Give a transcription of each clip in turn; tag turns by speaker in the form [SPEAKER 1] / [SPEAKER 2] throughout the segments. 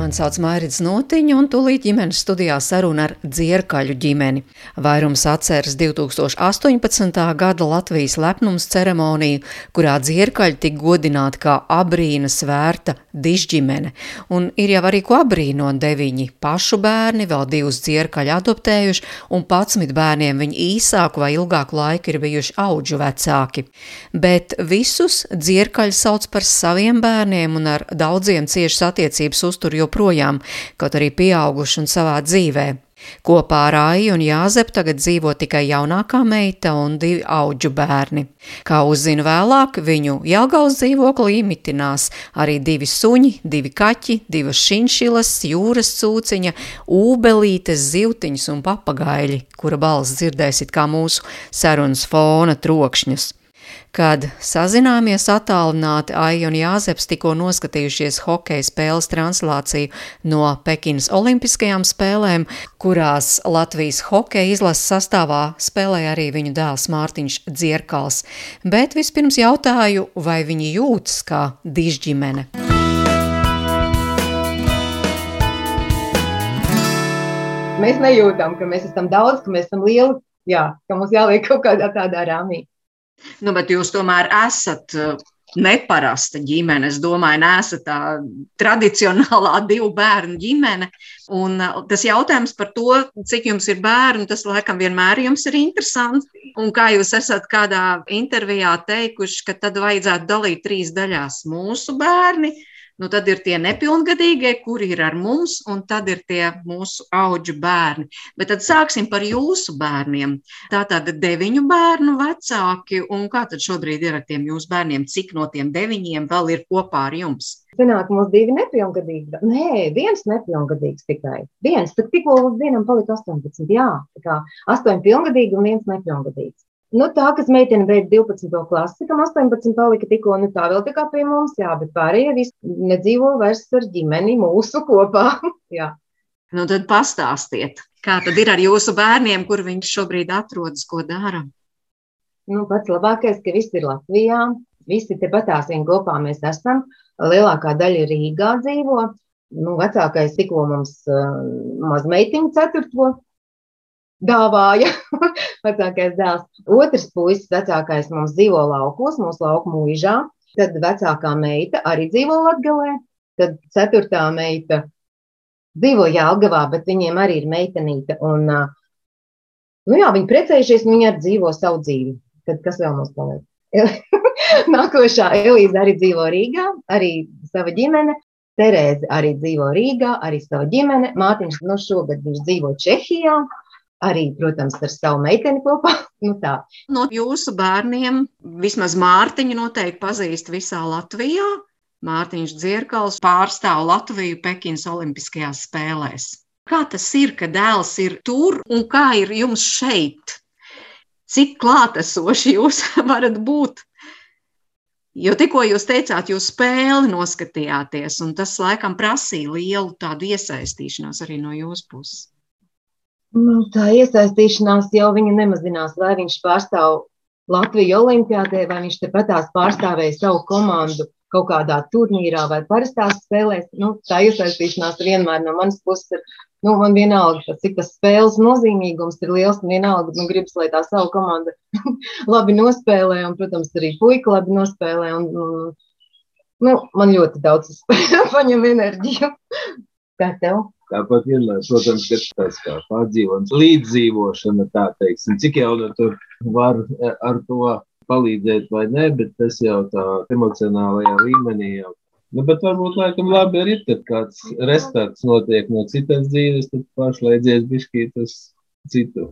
[SPEAKER 1] Mani sauc Mairits Notiņa, un tūlīt ģimenes studijā saruna ar dzierkaļu ģimeni. Vairums atceras 2018. gada Latvijas lepnums ceremoniju, kurā dzierkaļi tika godināti kā abrīna svērta dižģimene. Un ir jau arī ko abrīnot deviņi pašu bērni, vēl divus dzierkaļu adoptējuši, un patsmit bērniem viņi īsāku vai ilgāku laiku ir bijuši auģu vecāki. Bet visus dzierkaļi sauc par saviem bērniem un ar daudziem ciešas attiecības uztur joprojām, kaut arī pieauguši un savā dzīvē. Kopā ar Aiju un Jāzepu tagad dzīvo tikai jaunākā meita un divi auģu bērni. Kā uzzinu vēlāk, viņu Jelgavas dzīvoklī imitinās arī divi suņi, divi kaķi, divas šinšilas, jūras cūciņa, ūbelītes, zivtiņas un papagaļi, kura balss dzirdēsit kā mūsu sarunas fona trokšņus. Kad sazināmies attālināti, Aija un Jāzeps tikko noskatījušies hokeja spēles translāciju no Pekinas Olimpiskajām spēlēm, kurās Latvijas hokeja izlases sastāvā spēlēja arī viņu dēls Mārtiņš Dzierkals. Bet vispirms jautāju, vai viņi jūtas kā dižģimene.
[SPEAKER 2] Mēs nejūtam, ka mēs esam daudz, ka mēs esam lieli, jā, ka mums jāliek kaut kādā tādā rāmī.
[SPEAKER 3] Nu, bet jūs tomēr esat uh, neparasta ģimene. Es domāju, nesat tā tradicionālā divu bērnu ģimene. Un uh, tas jautājums par to, cik jums ir bērni, tas laikam vienmēr jums ir interesanti. Un kā jūs esat kādā intervijā teikuši, ka tad vajadzētu dalīt trīs daļās mūsu bērni, Nu, tad ir tie nepilngadīgie, kuri ir ar mums, un tad ir tie mūsu auģu bērni. Bet tad sāksim par jūsu bērniem. Tātad deviņu bērnu vecāki, un kā tad šobrīd ir ar tiem jūsu bērniem? Cik no tiem deviņiem vēl ir kopā ar jums?
[SPEAKER 2] Sanāk, mums divi nepilngadīgi. Nē, viens nepilngadīgs tikai. Viens, tad tikko vienam palika 18. Jā, tā kā 8 pilngadīgi un viens nepilngadīgs. Nu, tā, kas meitene beidz 12. klasi, kam 18 palika tikko, nu tā vēl kā pie mums, jā, bet pārējie visi nedzīvo vairs ar ģimeni mūsu kopā. jā.
[SPEAKER 3] Nu, tad pastāstiet, kā tad ir ar jūsu bērniem, kur viņš šobrīd atrodas, ko dara?
[SPEAKER 2] Nu, pats labākais, ka visi ir Latvijā, visi tepatās vien kopā mēs esam. Lielākā daļa Rīgā dzīvo. Nu, vecākais tikko mums uh, mazmeitiņu ceturto dāvāja vecākais dēls. Otrs puisis, vecākais mums dzīvo laukos, mūsu lauku mūžā. Tad vecākā meita arī dzīvo Latvijā. Tad ceturtā meita dzīvo Jālgavā, bet viņiem arī ir meitenīte. Un, nu jā, viņi precējušies, viņi arī dzīvo savu dzīvi. Tad kas vēl mums paliek? Nākošā Elīze arī dzīvo Rīgā, arī sava ģimene. Terēze arī dzīvo Rīgā, arī sava ģimene. Mātiņš no nu, šogad viņš dzīvo Čehijā arī, protams, ar savu meiteni kopā. Nu, tā.
[SPEAKER 3] no jūsu bērniem vismaz Mārtiņu noteikti pazīst visā Latvijā. Mārtiņš Dzirkals pārstāv Latviju Pekinas Olimpiskajās spēlēs. Kā tas ir, ka dēls ir tur un kā ir jums šeit? Cik klātesoši jūs varat būt? Jo tikko jūs teicāt, jūs spēli noskatījāties, un tas laikam prasīja lielu tādu iesaistīšanos arī no jūsu puses.
[SPEAKER 2] Nu, tā iesaistīšanās jau viņa nemazinās, vai viņš pārstāv Latviju olimpiādē, vai viņš tepatās pārstāvēja savu komandu kaut kādā turnīrā vai parastās spēlēs. Nu, tā iesaistīšanās vienmēr no manas puses ir. Nu, man vienalga, cik tas spēles nozīmīgums ir liels, un vienalga, nu, gribas, lai tā savu komandu labi nospēlē, un, protams, arī puika labi nospēlē. Un, un, nu, man ļoti daudz paņem enerģiju. Kā tev?
[SPEAKER 4] Tāpat vienmēr, protams, ir tas kā pārdzīvojums, līdzdzīvošana, tā teiksim, cik jau nu tur var e, ar to palīdzēt vai nē, bet tas jau tā emocionālajā līmenī jau. Nu, bet varbūt laikam labi arī, kad kāds restarts notiek no citas dzīves, tad pašlaidzies bišķīt uz citu.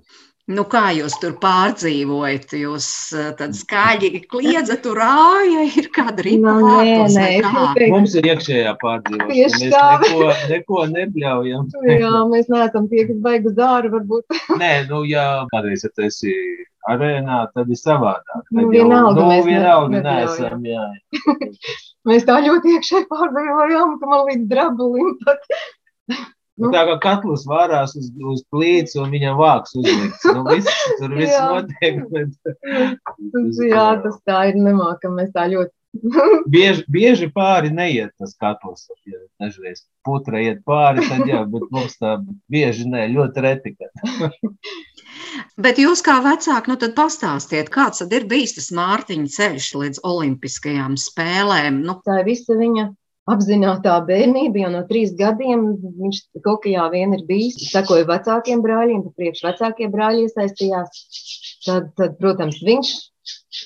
[SPEAKER 3] Nu, kā jūs tur pārdzīvojat? Jūs eh, tad skaļi kliedzat, tur āja, ir kāda
[SPEAKER 2] no, nē, nē,
[SPEAKER 4] Mums ir iekšējā tā. Mēs neko, neko nebļaujam.
[SPEAKER 2] jā, mēs neesam tie, kas baigas dāru, varbūt.
[SPEAKER 4] nē, nu, jā, kādreiz, ja esi arēnā, tad ir savādāk. Tad
[SPEAKER 2] Nu,
[SPEAKER 4] jau,
[SPEAKER 2] vienalga
[SPEAKER 4] nu,
[SPEAKER 2] mēs
[SPEAKER 4] vienalga neesam, jā.
[SPEAKER 2] Mēs tā ļoti iekšēji pārdzīvojām, ka man līdz drabulim pat. Nu.
[SPEAKER 4] Tā kā katls vārās uz, uz plīts un viņam vāks uzlikts. Nu, viss, tur viss
[SPEAKER 2] Jā.
[SPEAKER 4] notiek, bet
[SPEAKER 2] Tas, jā, tas tā ir nemākam, mēs tā ļoti.
[SPEAKER 4] bieži, bieži pāri neiet tas katls. Ja dažreiz putra iet pāri, tad jā, bet mums tā bieži ne, ļoti reti. kad.
[SPEAKER 3] Bet jūs kā vecāki, nu tad pastāstiet, kāds tad ir bijis tas Mārtiņa ceļš līdz Olimpiskajām spēlēm? Nu,
[SPEAKER 2] Tā ir visa viņa apzināta bērnība. Jau no trīs gadiem viņš kā vien ir bijis. Sekoja vecākiem brāļiem, tad priekš vecākie brāļi iesaistījās. Tad, tad, protams, viņš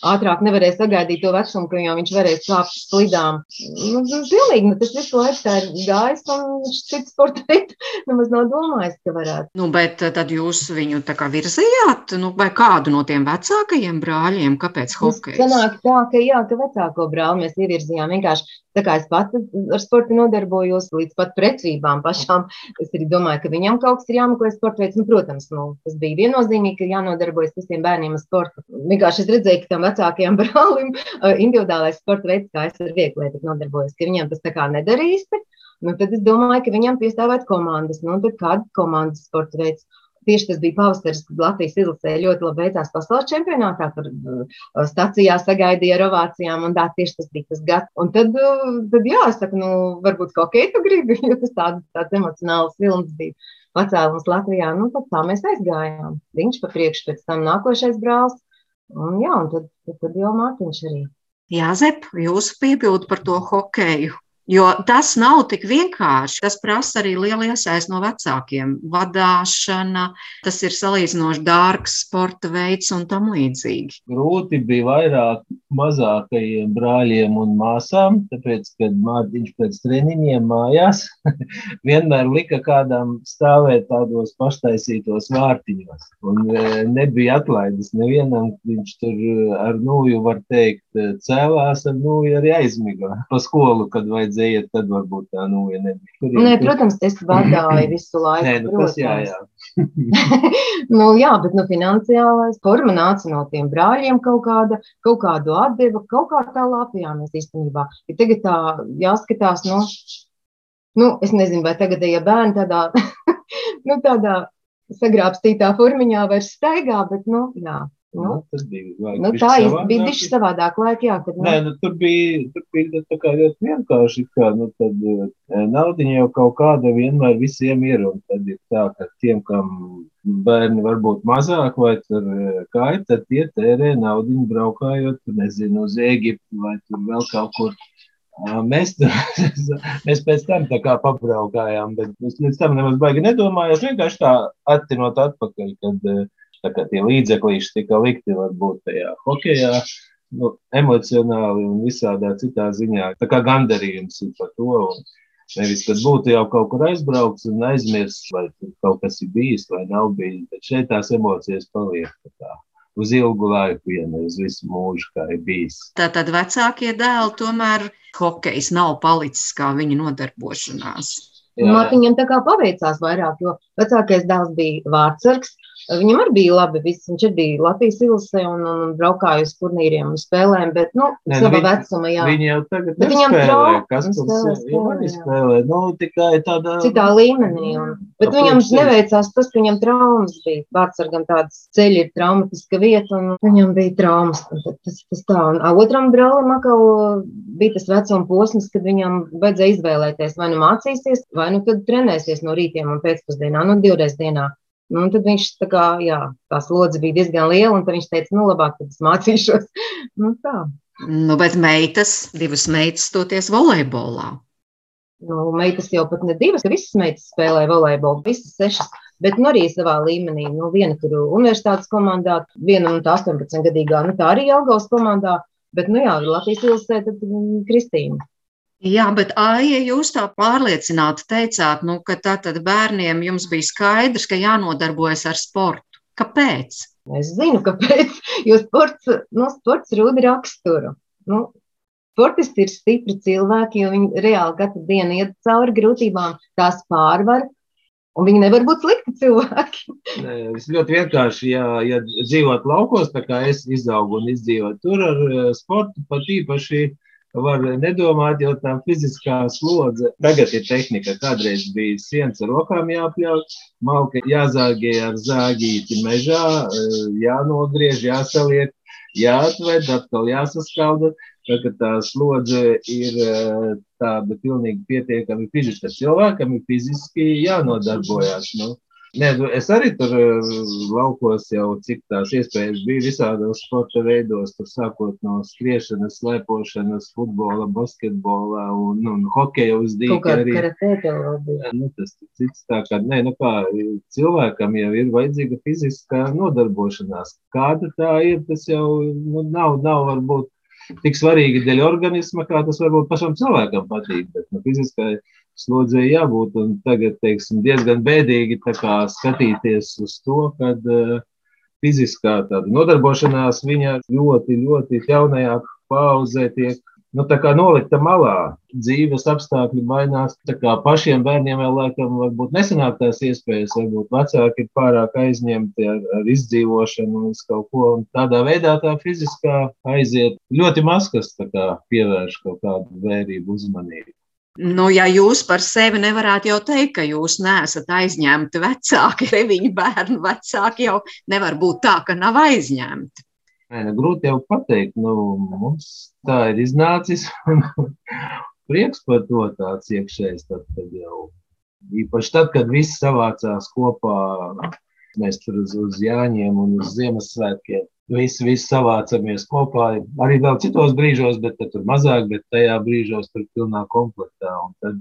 [SPEAKER 2] ātrāk nevarēja sagaidīt to vecumu, ka jau viņš varēs kāpt slidām. Nu, nu, pilnīgi, nu, tas visu laiku tā ir gājis, un viņš cits sporta veids nemaz nav domājis, ka varētu.
[SPEAKER 3] nu, bet tad jūs viņu tā kā virzījāt, nu, vai kādu no tiem vecākajiem brāļiem, kāpēc
[SPEAKER 2] Tas
[SPEAKER 3] hokejs?
[SPEAKER 2] Sanāk tā, ka jā, ka vecāko brāli mēs ievirzījām vienkārši. Tā kā es pati ar sportu nodarbojos līdz pat precībām pašām, es arī domāju, ka viņam kaut kas ir jāmeklē sporta veids. Nu, protams, nu, tas bija viennozīmīgi, ka jānodarbojas visiem bērniem ar sportu. Vienkārši es redzēju, ka tam vecākajam brālim uh, individuālais sporta veids, kā es ar vieglietu nodarbojos, ka viņam tas tā kā nedara īsti. Nu, tad es domāju, ka viņam piestāvēt komandas. Nu, kāda komandas sporta veids? Tieši tas bija pavasaris, kad Latvijas izlasē ļoti labi veicās pasaules čempionātā. Tur uh, stācijā sagaidīja ar ovācijām, un tā tieši tas bija tas gads. Un tad, uh, tad jā, es saku, nu, varbūt kā tu gribi, jo tas tāds, tāds emocionāls films bija pacēlums Latvijā. Nu, tad tā mēs aizgājām. Viņš pa priekšu, pēc tam nākošais brālis. Un jā, un tad, tad, tad jau Mārtiņš arī.
[SPEAKER 3] Jā, Zep, jūsu piebildi par to hokeju. Jo tas nav tik vienkārši. Tas prasa arī lielu iesaistu no vecākiem. Vadīšana, tas ir salīdzinoši dārgs sporta veids un tam līdzīgi.
[SPEAKER 4] Grūti bija vairāk mazākajiem brāļiem un māsām, tāpēc, kad Mārtiņš pēc treniņiem mājās vienmēr lika kādam stāvēt tādos paštaisītos vārtiņos. Un e, nebija atlaides nevienam, viņš tur e, ar nūju, var teikt, cēlās nūju arī aizmiga pa skolu, kad vajadzēja iet, tad varbūt tā nūja nebija. Tur,
[SPEAKER 2] Nē, protams, es vadīju visu laiku.
[SPEAKER 4] Nē, nu, tas jā, jā.
[SPEAKER 2] nu, jā, bet nu, finansiālais forma nāca no tiem brāļiem kaut kāda, kaut kādu atdeva, kaut kā tā lapījāmies īstenībā. Ja tagad tā jāskatās, nu, nu, es nezinu, vai tagadējie bērni tādā, nu, tādā sagrābstītā formiņā vairs staigā, bet, nu, jā. Nu,
[SPEAKER 4] Nu, tas bija, vajag
[SPEAKER 2] nu, tā
[SPEAKER 4] savādāk.
[SPEAKER 2] bija diši savādāk laika, jā, kad,
[SPEAKER 4] Nē,
[SPEAKER 2] nu,
[SPEAKER 4] nu, tur bija, tur bija tā kā ļoti vienkārši. Kā, nu, tad, eh, naudiņa jau kaut kāda vienmēr visiem ir. Un tad ir tā, ka tiem, kam bērni varbūt mazāk vai tur eh, kāja, tad tie tērē naudiņu braukājot, nezinu, uz Ēgipti vai tur vēl kaut kur. Mēs, mēs pēc tam tā kā pabraukājām, bet es līdz tam nemaz baigi nedomāju. Es vienkārši tā attinot atpakaļ, kad eh, tā kā tie līdzeklīši tika likti varbūt tajā hokejā, nu, emocionāli un visādā citā ziņā. Tā kā gandarījums ir par to. Un nevis, kad būtu jau kaut kur aizbraukts un aizmirsts, vai kaut kas ir bijis vai nav bijis, bet šeit tās emocijas paliek uz ilgu laiku, ne uz visu mūžu, kā ir bijis.
[SPEAKER 3] Tātad vecākie dēli tomēr hokejs nav palicis kā viņa nodarbošanās.
[SPEAKER 2] Mārtiņam tā kā paveicās vairāk, jo vecākais dēls bija vārdsargs. Viņam arī bija labi, viss, viņš arī bija Latvijas izlasē un, un, un braukāja uz turnīriem un spēlēm, bet, nu,
[SPEAKER 4] nu,
[SPEAKER 2] sava
[SPEAKER 4] viņi-
[SPEAKER 2] vecuma, jā.
[SPEAKER 4] Viņi jau tagad
[SPEAKER 2] Bet viņam
[SPEAKER 4] nespēlē,
[SPEAKER 2] trau-
[SPEAKER 4] kas tur
[SPEAKER 2] spēlē, spēlē,
[SPEAKER 4] spēlē. Nu, tikai tādā
[SPEAKER 2] citā līmenī. Un, bet
[SPEAKER 4] Ap
[SPEAKER 2] viņam
[SPEAKER 4] sevis.
[SPEAKER 2] neveicās tas, ka viņam traumas bija. Vārdsargam tādas ceļi ir traumatiska vieta, un viņam bija traumas. Tas, tas tā. Un otram brālim atkal bija tas vecuma posms, kad viņam vajadzēja izvēlēties, vai nu mācīsies, vai nu tad trenēsies no rītiem un pēcpusdienā, nu divreiz dienā. Nu, un tad viņš tā kā, jā, tā slodze bija diezgan liela, un viņš teica, nu labāk, tad es mācīšos. nu, tā.
[SPEAKER 3] Nu, bet meitas, divas meitas, stoties volejbolā.
[SPEAKER 2] Nu, meitas jau pat ne divas, visas meitas spēlē volejbolu, visas sešas. Bet nu, arī savā līmenī. Nu, viena tur universitātes komandā, viena nu, tā 18 gadīgā, nu, tā arī Jelgavas komandā. Bet, nu jā, Latvijas ilusē, tad mm, Kristīna.
[SPEAKER 3] Jā, bet Aija, jūs tā pārliecināti teicāt, nu, ka tātad bērniem jums bija skaidrs, ka jānodarbojas ar sportu. Kāpēc?
[SPEAKER 2] Es zinu, kāpēc. Jo sports, nu, sports rūda raksturu. Nu, sportisti ir stipri cilvēki, jo viņi reāli katru dienu iet cauri grūtībām, tās pārvar. Un viņi nevar būt slikti cilvēki.
[SPEAKER 4] Nē, Tas ļoti vienkārši, ja, ja dzīvot laukos, tā kā es izaugu un izdzīvoju tur ar eh, sportu, pat īpaši var nedomāt, jo tā fiziskā slodze tagad ir tehnika. Kādreiz bija sienas ar rokām jāpļauj, malka jāzāgē ar zāģīti mežā, eh, jānogriež, jāsaliek, jāatved, atkal jāsaskalda. Tagad tā slodze ir eh, tāda pilnīgi pietiekami fiziska. Cilvēkam ir fiziski jānodarbojas. Nu. Nē, nu, es arī tur eh, laukos jau cik tās iespējas bija visādos sporta veidos, tur sākot no skriešanas, slēpošanas, futbola, basketbola un, un hokeja uz dīķa arī. Nu, tas cits tā kā, nē, nu kā cilvēkam jau ir vajadzīga fiziskā nodarbošanās. Kāda tā ir, tas jau nu, nav, nav varbūt tik svarīgi dēļ organisma, kā tas varbūt pašam cilvēkam patīk. Bet nu, fiziskai slodzē jābūt. Tagad teiksim, diezgan bēdīgi skatīties uz to, ka uh, fiziskā nodarbošanās viņa ļoti, ļoti jaunajā pauzē tiek nu, nolikta malā. Dzīves apstākļi mainās. Pašiem bērniem vēl laikam varbūt nesanāk tās iespējas, varbūt vecāki ir pārāk aizņemti ar, ar izdzīvošanu un kaut ko. Un tādā veidā tā fiziskā aiziet ļoti maz, kas pievērš kaut kādu vērību, uzmanību.
[SPEAKER 3] Nu, ja jūs par sevi nevarētu jau teikt, ka jūs neesat aizņemti vecāki, deviņu bērnu vecāki, jau nevar būt tā, ka nav aizņemti.
[SPEAKER 4] Nē, nu, grūti jau pateikt, nu, mums tā ir iznācis. prieks par to tāds iekšējs. Tad, tad jau, īpaši tad, kad viss savācās kopā, mēs tur uz, uz Jāņiem un uz Ziemassvētkiem. Visi, visi savācamies kopā. Arī vēl citos brīžos, bet tur mazāk, bet tajā brīžos tur pilnā komplektā. Un tad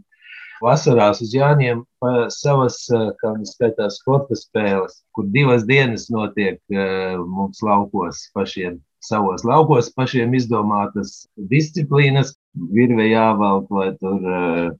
[SPEAKER 4] vasarās uz Jāņiem savas, kā mums skaitās, sporta spēles, kur divas dienas notiek mums laukos pašiem. Savos laukos pašiem izdomātas disciplīnas, virve jāvelk, vai tur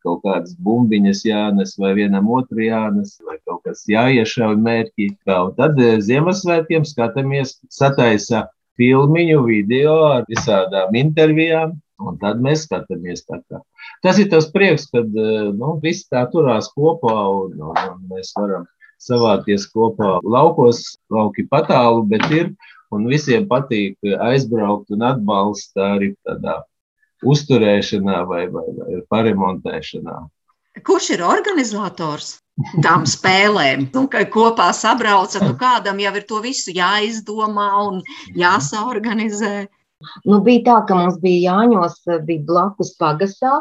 [SPEAKER 4] kaut kādas bumbiņas jānes, vai vienam otru jānes, vai kaut kas jāiešauj mērķi. Un tad Ziemassvētkiem skatāmies, sataisa filmiņu, video ar visādām intervijām, un tad mēs skatāmies tā kā. Tas ir tas prieks, kad eh, nu, viss tā turās kopā un, un, un mēs varam savākties kopā laukos, lauki patālu, bet ir un visiem patīk aizbraukt un atbalsta arī tādā uzturēšanā vai, vai, vai paremontēšanā.
[SPEAKER 3] Kurš ir organizators tām spēlēm? Nu, kopā sabraucat, nu kādam jau ir to visu jāizdomā un jāsaorganizē.
[SPEAKER 2] Nu, bija tā, ka mums bija Jāņos, bija blakus pagastā,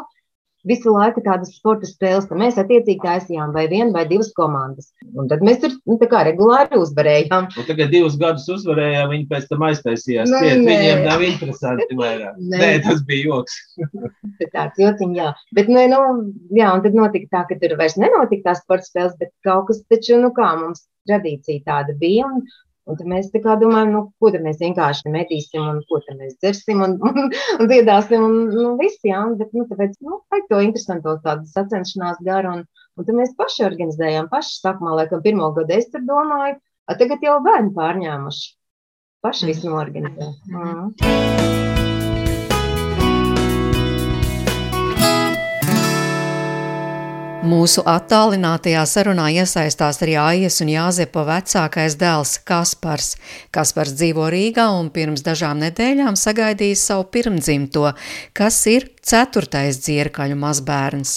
[SPEAKER 2] visu laiku tādas sporta spēles, ka mēs attiecīgi taisījām vai vienu vai divas komandas. Un tad mēs tur nu, regulāri uzvarējām.
[SPEAKER 4] Un tagad divus gadus uzvarējām, viņi pēc tam aiztaisījās. Nē, Tiet, nē. Viņiem nav interesanti vairāk. Nē, nē tas bija joks.
[SPEAKER 2] tāds jociņ, jā. Bet, nē, nu, jā, un tad notika tā, ka tur vairs nenotika tās sporta spēles, bet kaut kas taču, nu kā mums tradīcija tāda bija. Un, Un tad mēs domājam, nu, ko tad mēs vienkārši metīsim, un ko tad mēs dzersim, un, un, un dziedāsim, un nu, viss, jā, bet, nu, tāpēc, nu, vajag to interesanto tādu sacenšanās garu, un, un tad mēs paši organizējām, paši sākumā, laikam, pirmo gadu es tur domāju, a tagad jau bērni pārņēmuši, paši visu norganizē. Mm.
[SPEAKER 1] Mūsu attālinātajā sarunā iesaistās arī Aijas un Jāzepa vecākais dēls Kaspars. Kaspars dzīvo Rīgā un pirms dažām nedēļām sagaidīja savu pirmdzimto, kas ir ceturtais dzierkaļu mazbērns.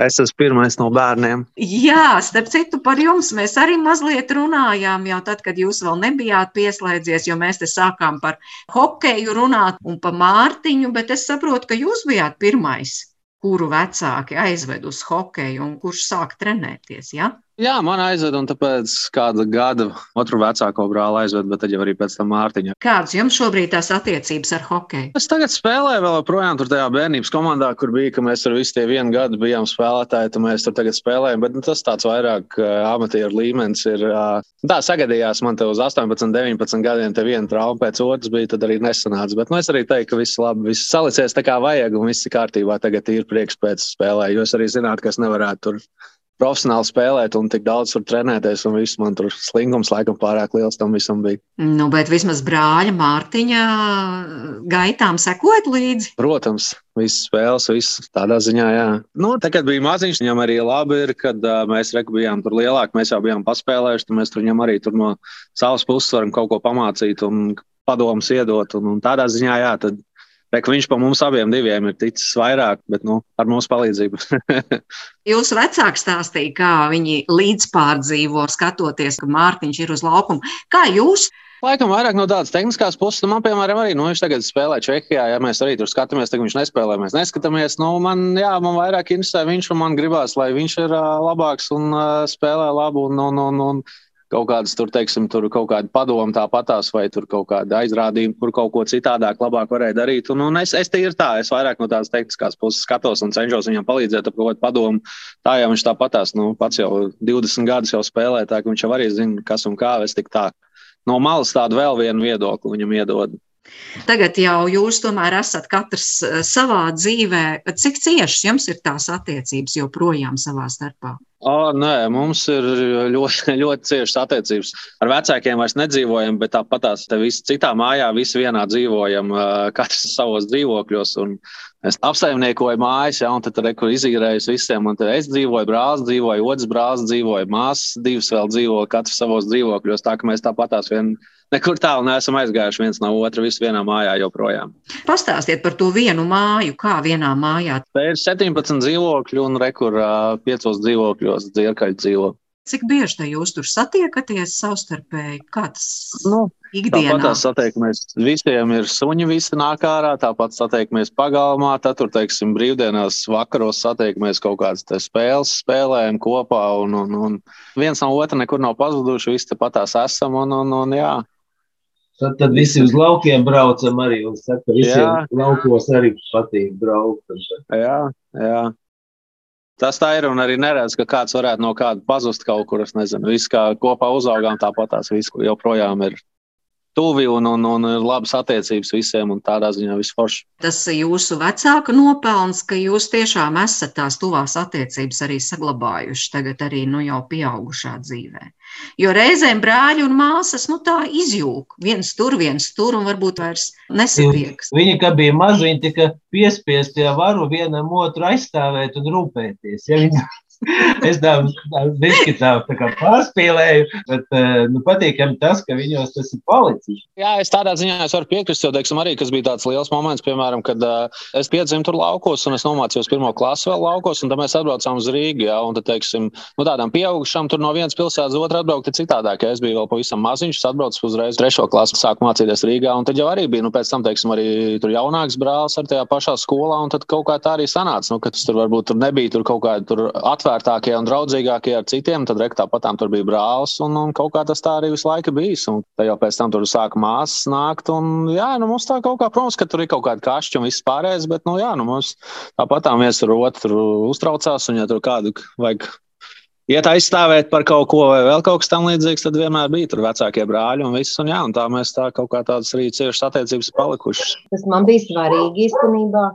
[SPEAKER 5] Es esmu pirmais no bērniem.
[SPEAKER 3] Jā, starp citu, par jums mēs arī mazliet runājām jau tad, kad jūs vēl nebijāt pieslēdzies, jo mēs te sākām par hokeju runāt un par Mārtiņu, bet es saprotu, ka jūs bijāt pirmais kuru vecāki aizved uz hokeju un kurš sāk trenēties. Ja?
[SPEAKER 5] Jā, man aizved, un tāpēc kādu gadu otru vecāko brāli aizved, bet tad jau arī pēc tam Mārtiņa.
[SPEAKER 3] Kādas jums šobrīd tās attiecības ar hokeju?
[SPEAKER 5] Es tagad spēlēju vēl joprojām tur tajā bērnības komandā, kur bija, ka mēs tur visi tie vienu gadu bijām spēlētāji, tad mēs tur tagad spēlējam, bet nu, tas tāds vairāk uh, amatieru līmenis ir. Uh, tā sagadījās man te uz 18, 19 gadiem, te viena trauma pēc otras bija, tad arī nesanāca. Bet nu, es arī teiktu, ka viss labi, viss salicies tā kā vajag un viss ir kārtībā. Tagad ir prieks pēc spēlē, jo es arī zinātu, ka es nevarētu tur profesionāli spēlēt un tik daudz tur trenēties. Un viss man tur slingums laikam pārāk liels tam visam bija.
[SPEAKER 3] Nu, bet vismaz brāļa Mārtiņa gaitām sekot līdzi.
[SPEAKER 5] Protams, visas spēles, visas tādā ziņā, jā. Nu, tā, kad bija maziņš, viņam arī labi ir, kad uh, mēs reku bijām tur lielāki, mēs jau bijām paspēlējuši, tad mēs tur viņam arī tur no savas puses varam kaut ko pamācīt un padomus iedot. Un, un tādā ziņā, jā, tad Rek, viņš pa mums abiem diviem ir ticis vairāk, bet nu, ar mūsu palīdzību.
[SPEAKER 3] Jūsu vecāki stāstīja, kā viņi līdzpārdzīvo, skatoties, ka Mārtiņš ir uz laukuma. Kā jūs?
[SPEAKER 5] Laikam vairāk no tādas tehniskās puses, nu, man, piemēram, arī, nu, viņš tagad spēlē Čehijā, ja mēs arī tur skatāmies, tad viņš nespēlē, mēs neskatāmies. Nu, man, jā, man vairāk interesē viņš, un man gribās, lai viņš ir uh, labāks un uh, spēlē labu. Un, un, un, un, kaut kādas tur, teiksim, tur kaut kāda padoma tāpatās, vai tur kaut kāda aizrādījuma, kur kaut ko citādāk, labāk varēja darīt. Un, un es, es tīri tā, es vairāk no tādas tehniskās puses skatos un cenšos viņam palīdzēt kādu padomu. Tā jau viņš tāpatās, nu, pats jau 20 gadus jau spēlē, tā ka viņš jau arī zina, kas un kā. Es tik tā no malas tādu vēl vienu viedokli viņam iedodu.
[SPEAKER 3] Tagad jau jūs tomēr esat katrs savā dzīvē. Cik ciešas jums ir tās attiecības joprojām savā starpā?
[SPEAKER 5] O, nē, mums ir ļoti, ļoti ciešas attiecības. Ar vecākiem vairs nedzīvojam, bet tāpat tās visi citā mājā, visi vienā dzīvojam, katrs savos dzīvokļos. Es apsaimniekoju mājas, ja, un tad tur izīrēju visiem. Es dzīvoju, brālis dzīvoja, otrs brālis dzīvoja, māsas divas vēl dzīvo, katrs savos dzīvokļos. Tā kā mēs tāpat tās vien, nekur tālu neesam aizgājuši viens no otra, visi vienā mājā joprojām.
[SPEAKER 3] Pastāstiet par to vienu māju, kā vienā mājā.
[SPEAKER 5] Tā ir 17 dzīvokļi un rekur 5 dzīvokļu dzīvokļos, dzirkaļi dzīvo.
[SPEAKER 3] Cik bieži te jūs tur satiekaties savstarpēji? Kā tas
[SPEAKER 5] nu,
[SPEAKER 3] ikdienā?
[SPEAKER 5] Tāpat satiekamies, visiem ir suņi, visi nāk ārā, tāpat satiekamies pagalmā, tad tur, teiksim, brīvdienās vakaros satiekamies kaut kādas spēles, spēlējam kopā, un, un, un viens no otra nekur nav pazuduši, visi tepat tās esam, un, un, un jā.
[SPEAKER 4] Tad, tad visi uz laukiem braucam arī, un saka, visiem jā. laukos arī patīk braukt.
[SPEAKER 5] Jā, jā. Tas tā ir, un arī neredz, ka kāds varētu no kāda pazust kaut kur. Es nezinu, viss kā kopā uzaugām, tāpat tās viss joprojām ir tuvi un, un, un ir labas attiecības visiem, un tādā ziņā viss forši.
[SPEAKER 3] Tas ir jūsu vecāka nopelns, ka jūs tiešām esat tās tuvās attiecības arī saglabājuši tagad, arī nu, jau pieaugušā dzīvē. Jo reizēm brāļi un māsas nu, tā izjūg. viens tur, viens tur, un varbūt vairs nesatiekas.
[SPEAKER 4] Viņi, kad bija mazi, tika piespiesti ja varu vienam otru aizstāvēt un rūpēties. Ja viņi es kā pārspīlēju, bet eh, nu, patīkami tas, ka viņos tas ir palicis.
[SPEAKER 5] Jā, es tādā ziņā es varu piekrist, jo, teiksim, arī, kas bija tāds liels moments, piemēram, kad uh, es piedzimu tur laukos un es nomācījos pirmo klasi vēl laukos, un tad mēs atbraucām uz Rīgu, jā, un tad, teiksim, nu, tādām pieaugušām tur no vienas pilsētas otru atbraukt ir citādāk, ja es biju vēl pavisam maziņš, atbraucis uzreiz trešo klasi, sāku mācīties Rīgā, un tad jau arī bija, nu, pēc tam, teiksim, arī tur jaunāks brālis ar tajā pašā skolā, un tad kaut kā tā arī sanāca, nu, ka tas tur varbūt tur nebija tur kaut kāda atvērta atvērtākie un draudzīgākie ar citiem. Tad rek, tāpat tur bija brālis, un, un kaut kā tas tā arī visu laiku bijis. Un tad jau pēc tam tur sāka māsas nākt. Un, jā, nu, mums tā kaut kā, protams, ka tur ir kaut kāda kašķa un viss pārējais, bet nu, jā, nu, mums tāpat tā viens ar otru uztraucās. Un, ja tur kādu vajag iet aizstāvēt par kaut ko vai vēl kaut kas tamlīdzīgs, tad vienmēr bija tur vecākie brāļi un viss. Un, jā, un tā mēs tā kaut kā tādas arī ciešas attiecības palikušas.
[SPEAKER 2] Tas man bija svarīgi īstenībā.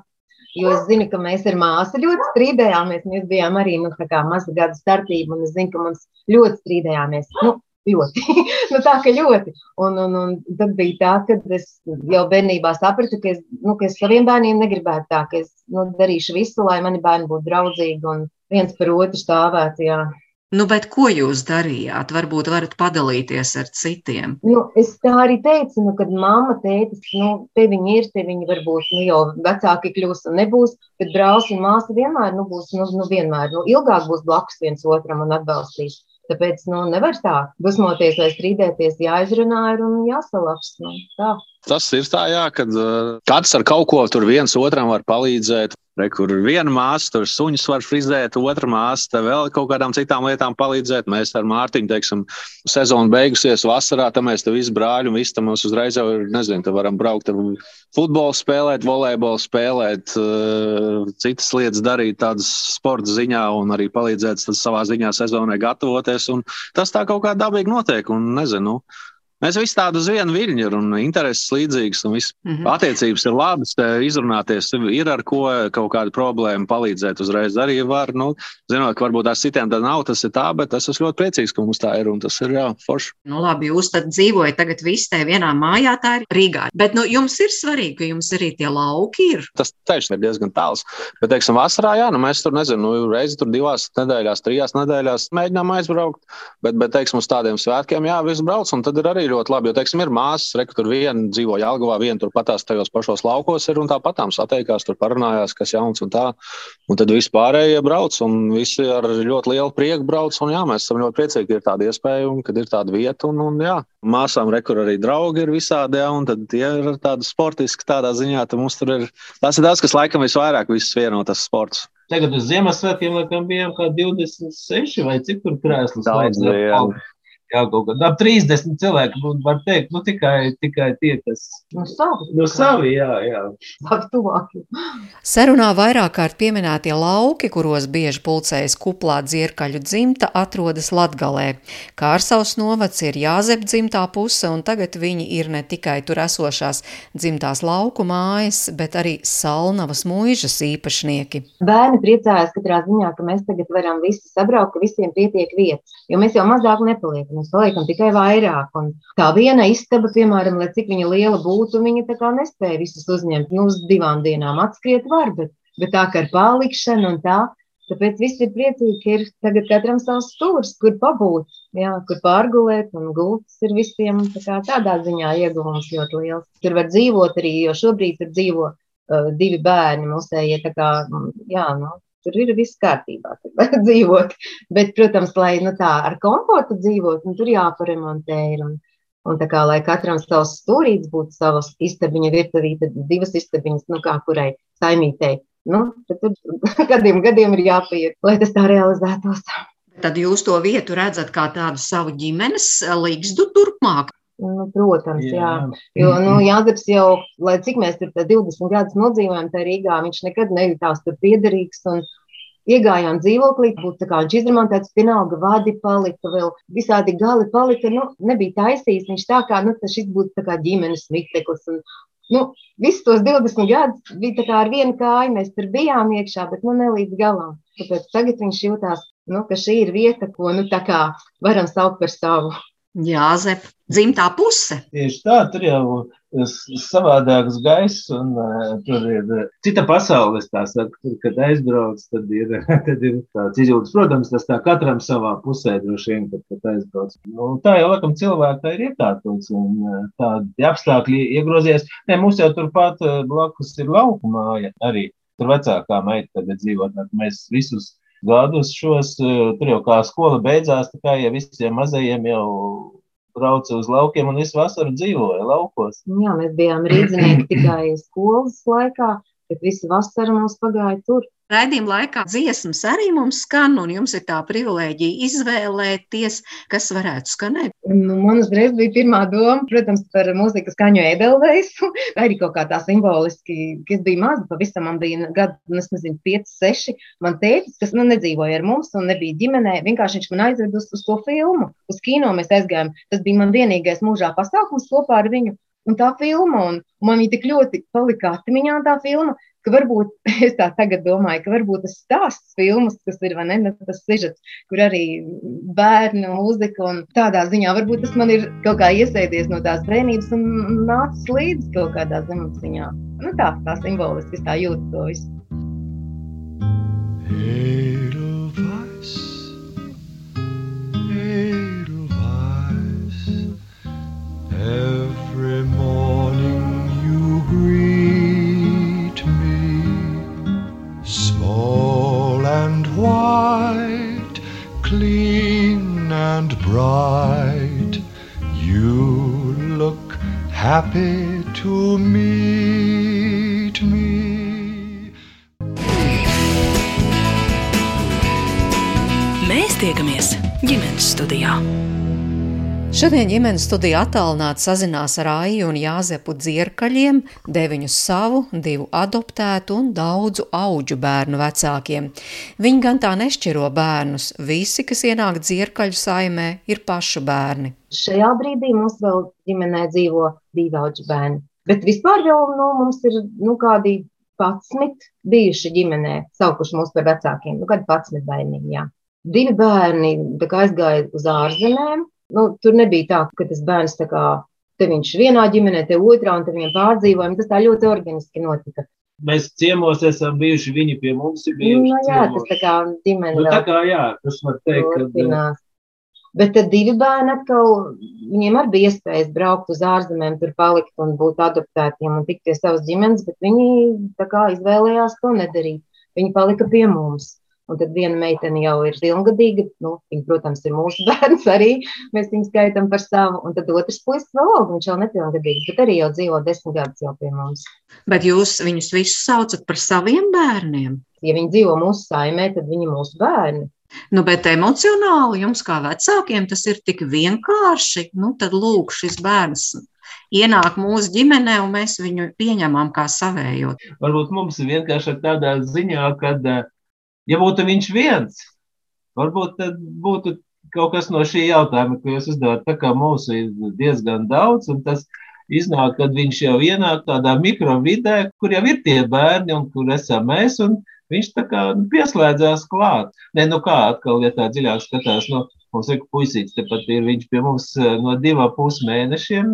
[SPEAKER 2] Jo es zinu, ka mēs ar māsu ļoti strīdējāmies. Mēs bijām arī nu, maza gada starpība, un es zinu, ka mums ļoti strīdējāmies. Nu, ļoti. nu, tā kā ļoti. Un, un, un tad bija tā, ka es jau bērnībā sapratu, ka es, nu, ka es saviem bērniem negribētu tā, ka es nu, darīšu visu, lai mani bērni būtu draudzīgi un viens par otru stāvētu. Jā.
[SPEAKER 3] Nu, bet ko jūs darījāt? Varbūt varat padalīties ar citiem.
[SPEAKER 2] Nu, es tā arī teicu, nu, kad mamma teica, nu, te viņi ir, te viņi varbūt nu, jau vecāki kļūs un nebūs, bet brālis un māsa vienmēr nu, būs, nu, nu, vienmēr, nu, ilgāk būs blakus viens otram un atbalstīs. Tāpēc nu, nevar tā dusmoties vai strīdēties, jāizrunā un jāsalaks. Nu, tā.
[SPEAKER 5] Tas ir tā, jā, kad uh, katrs ar kaut ko tur viens otram var palīdzēt. Re, kur viena māsa tur suņus var frizēt, otra māsa vēl kaut kādām citām lietām palīdzēt. Mēs ar Mārtiņu, teiksim, sezonu beigusies vasarā, tad mēs te visi brāļi un visi tam mums uzreiz jau ir, nezinu, te varam braukt ar futbolu spēlēt, volejbolu spēlēt, uh, citas lietas darīt tādas sporta ziņā un arī palīdzēt savā ziņā sezonai gatavoties. Un tas tā kaut kā dabīgi notiek un nezinu. Mēs visi tādu uz vienu viļņu ir un intereses līdzīgas, un viss mm -hmm. attiecības ir labas, izrunāties ir ar ko kaut kāda problēma palīdzēt uzreiz arī var. Nu, zinot, ka varbūt ar citiem tā nav, tas ir tā, bet es esmu ļoti priecīgs, ka mums tā ir, un tas ir jā, forši.
[SPEAKER 3] Nu, labi, jūs tad dzīvojat tagad visi tajā vienā mājā, tā ir Rīgā. Bet nu, jums ir svarīgi, ka jums arī tie lauki ir.
[SPEAKER 5] Tas ceļš ir diezgan tāls. Bet, teiksim, vasarā, jā, nu, mēs tur, nezinu, nu, reizi tur divās nedēļās, trijās nedēļās mēģinām aizbraukt, bet, bet teiksim, uz tādiem svētkiem, jā, viss brauc, un tad ir arī ļoti labi. Jo, teiksim, ir māsas, re, tur viena dzīvo Jālgavā, viena tur patās tajos pašos laukos ir un tāpatām sateikās, tur parunājās, kas jauns un tā. Un tad viss pārējie brauc un visi ar ļoti lielu prieku brauc. Un jā, mēs esam ļoti priecīgi, ka ir tāda iespēja un kad ir tāda vieta. Un, un jā, māsām rekur arī draugi ir visādi, jā, un tie ir tādi sportiski tādā ziņā, tur ir, tas ir tas, kas laikam visvairāk visus vienotas sports.
[SPEAKER 4] Tagad uz Ziemassvētkiem laikam bijām kā 26 vai cik tur krēslas.
[SPEAKER 5] Daudz, jā.
[SPEAKER 4] Kaut kādā ap 30 cilvēku būtu, var teikt, nu tikai, tikai tie, kas.
[SPEAKER 2] No savi.
[SPEAKER 4] No savi, jā, jā.
[SPEAKER 1] Sarunā vairāk kārt pieminētie lauki, kuros bieži pulcējas kuplā dzirkaļu dzimta, atrodas Latgalē. Kārsavs novads ir Jāzep dzimtā puse, un tagad viņi ir ne tikai tur esošās dzimtās lauku mājas, bet arī Salnavas mūžas īpašnieki.
[SPEAKER 2] Bērni priecājas katrā ziņā, ka mēs tagad varam visi sabraukt, ka visiem pietiek vietas, jo mēs jau mazāk nepaliekam mēs paliekam tikai vairāk. Un tā viena istaba, piemēram, lai cik liela būtu, viņa nespēja visus uzņemt. Nu, uz divām dienām atskriet var, bet, bet tā kā ar palikšanu un tā. Tāpēc viss ir priecīgi, ka ir tagad katram savs stūris, kur pabūt, jā, kur pārgulēt, un gultas ir visiem tā tādā ziņā ieguvums ļoti liels. Tur var dzīvot arī, jo šobrīd tur dzīvo uh, divi bērni mūsējie, tā kā, jā, nu, tur ir viss kārtībā, tur dzīvot. Bet, protams, lai nu, tā ar komfortu dzīvot, nu, tur jāparemontē. Ir, un, un tā kā lai katram savs stūrītis būtu savas istabiņa virtuvīte, divas istabiņas, nu kā kurai saimītei. Nu, tad gadiem, gadiem ir jāpaiet, lai tas tā realizētos.
[SPEAKER 3] Tad jūs to vietu redzat kā tādu savu ģimenes līgstu turpmāk.
[SPEAKER 2] Nu, protams, jā. jā. Jo nu, Jānis jau, lai cik mēs tur 20 gadus nodzīvojam, tā Rīgā, viņš nekad nejūtās tur piederīgs. Un, Iegājām dzīvoklī, būtu tā kā viņš izremontēts, vienalga vadi palika, vēl visādi gali palika. Nu, nebija taisījis viņš tā kā, nu, šis būtu tā kā ģimenes miteklis. Un, nu, visus tos 20 gadus bija tā kā ar vienu kāju, mēs tur bijām iekšā, bet nu ne līdz galam. Tāpēc tagad viņš jūtās, nu, ka šī ir vieta, ko, nu, tā kā varam saukt par savu.
[SPEAKER 3] Jāzep, dzimtā puse.
[SPEAKER 4] Tieši tā, tur jau ir savādāks gaiss, un uh, tur ir cita pasaule. Kad aizbrauc, tad ir, tad ir tāds izjūtas. Protams, tas tā katram savā pusē droši vien, kad, kad aizbrauc. Nu, tā jau laikam cilvēka ir iekārtots, un uh, tādi apstākļi iegrozies. Nē, mums jau turpat uh, blakus ir lauku māja arī. Tur vecākā meita tagad dzīvo, tad mēs visus gadus šos, eh, tur jau kā skola beidzās, tā kā ja visiem mazajiem jau brauca uz laukiem un visu vasaru dzīvoja laukos.
[SPEAKER 2] Jā, mēs bijām rīznieki tikai skolas laikā, bet visu vasaru mums pagāja tur.
[SPEAKER 3] Raidījuma laikā dziesmas arī mums skan, un jums ir tā privilēģija izvēlēties, kas varētu skanēt.
[SPEAKER 2] Nu, man uzreiz bija pirmā doma, protams, par mūzikas skaņu edelveisu, vai arī kaut kā tā simboliski, ka es biju maza, pavisam man bija gadu, nu, es nezinu, 5, 6. Man tētis, kas nu, nedzīvoja ar mums un nebija ģimenē, vienkārši viņš man aizved uz, uz to filmu, uz kino mēs aizgājām. Tas bija man vienīgais mūžā pasākums kopā ar viņu. Un tā filma, un man viņa tik ļoti palika atmiņā, tā filma, ka varbūt es tā tagad domāju, ka varbūt tas stāsts filmas, kas ir, ne, nu, tas sižets, kur arī bērnu mūzika un tādā ziņā, varbūt tas man ir kaut kā iesēdies no tās bērnības un nācis līdzi kaut kādā zemapziņā. Nu tā, tā simboliski es tā jūtu to visu. Edelweiss, Edelweiss, every morning you greet me, small and white, clean and bright, you look happy to meet me.
[SPEAKER 6] Mēs tiekamies ģimenes studijā.
[SPEAKER 1] Šodien ģimenes studija attālināti sazinās ar Aiju un Jāzepu dzierkaļiem, deviņu savu, divu adoptētu un daudzu auģu bērnu vecākiem. Viņi gan tā nešķiro bērnus, visi, kas ienāk dzierkaļu saimē, ir pašu bērni.
[SPEAKER 2] Šajā brīdī mums vēl ģimenē dzīvo divi auģu bērni. Bet vispār jau nu, mums ir nu, kādi 11 bijuši ģimenē, saukuši mūs par vecākiem, nu, kādi 11 bērniņi. Jā. Divi bērni aizgāja uz ārzemēm, Nu, tur nebija tā, ka tas bērns tā kā te viņš vienā ģimenē, te otrā, un te viņam pārdzīvojumi. Tas tā ļoti organiski notika.
[SPEAKER 4] Mēs ciemos esam bijuši, viņi pie mums ir bijuši.
[SPEAKER 2] Nu, jā, ciemos. tas tā kā ģimene.
[SPEAKER 4] Nu, tā kā jā, tas var teikt, ka.
[SPEAKER 2] Turpinās. Bet tad divi bērni atkal, viņiem arī bija iespējas braukt uz ārzemēm, tur palikt un būt adoptētiem un tikt pie savas ģimenes, bet viņi tā kā izvēlējās to nedarīt. Viņi palika pie mums. Un tad viena meitene jau ir pilngadīga. Nu, viņa, protams, ir mūsu bērns arī. Mēs viņu skaitām par savu. Un tad otrs puisis vēl aug, viņš jau nepilngadīgs, bet arī jau dzīvo desmit gadus jau pie mums.
[SPEAKER 3] Bet jūs viņus visus saucat par saviem bērniem?
[SPEAKER 2] Ja viņi dzīvo mūsu saimē, tad viņi ir mūsu bērni.
[SPEAKER 3] Nu, bet emocionāli jums, kā vecākiem, tas ir tik vienkārši. Nu, tad lūk, šis bērns ienāk mūsu ģimenē, un mēs viņu pieņemam kā savējo.
[SPEAKER 4] Varbūt mums ir vienkārši tādā ziņā, ka Ja būtu viņš viens, varbūt tad būtu kaut kas no šī jautājuma, ko jūs uzdevat. Tā kā mūsu ir diezgan daudz, un tas iznāk, kad viņš jau ienāk tādā mikrovidē, kur jau ir tie bērni un kur esam mēs. Viņš tā kā nu, pieslēdzās klāt. Nē, nu kā atkal, ja tā dziļāk skatās, nu, mums ir puisīts, tepat ir viņš pie mums eh, no divā pus mēnešiem.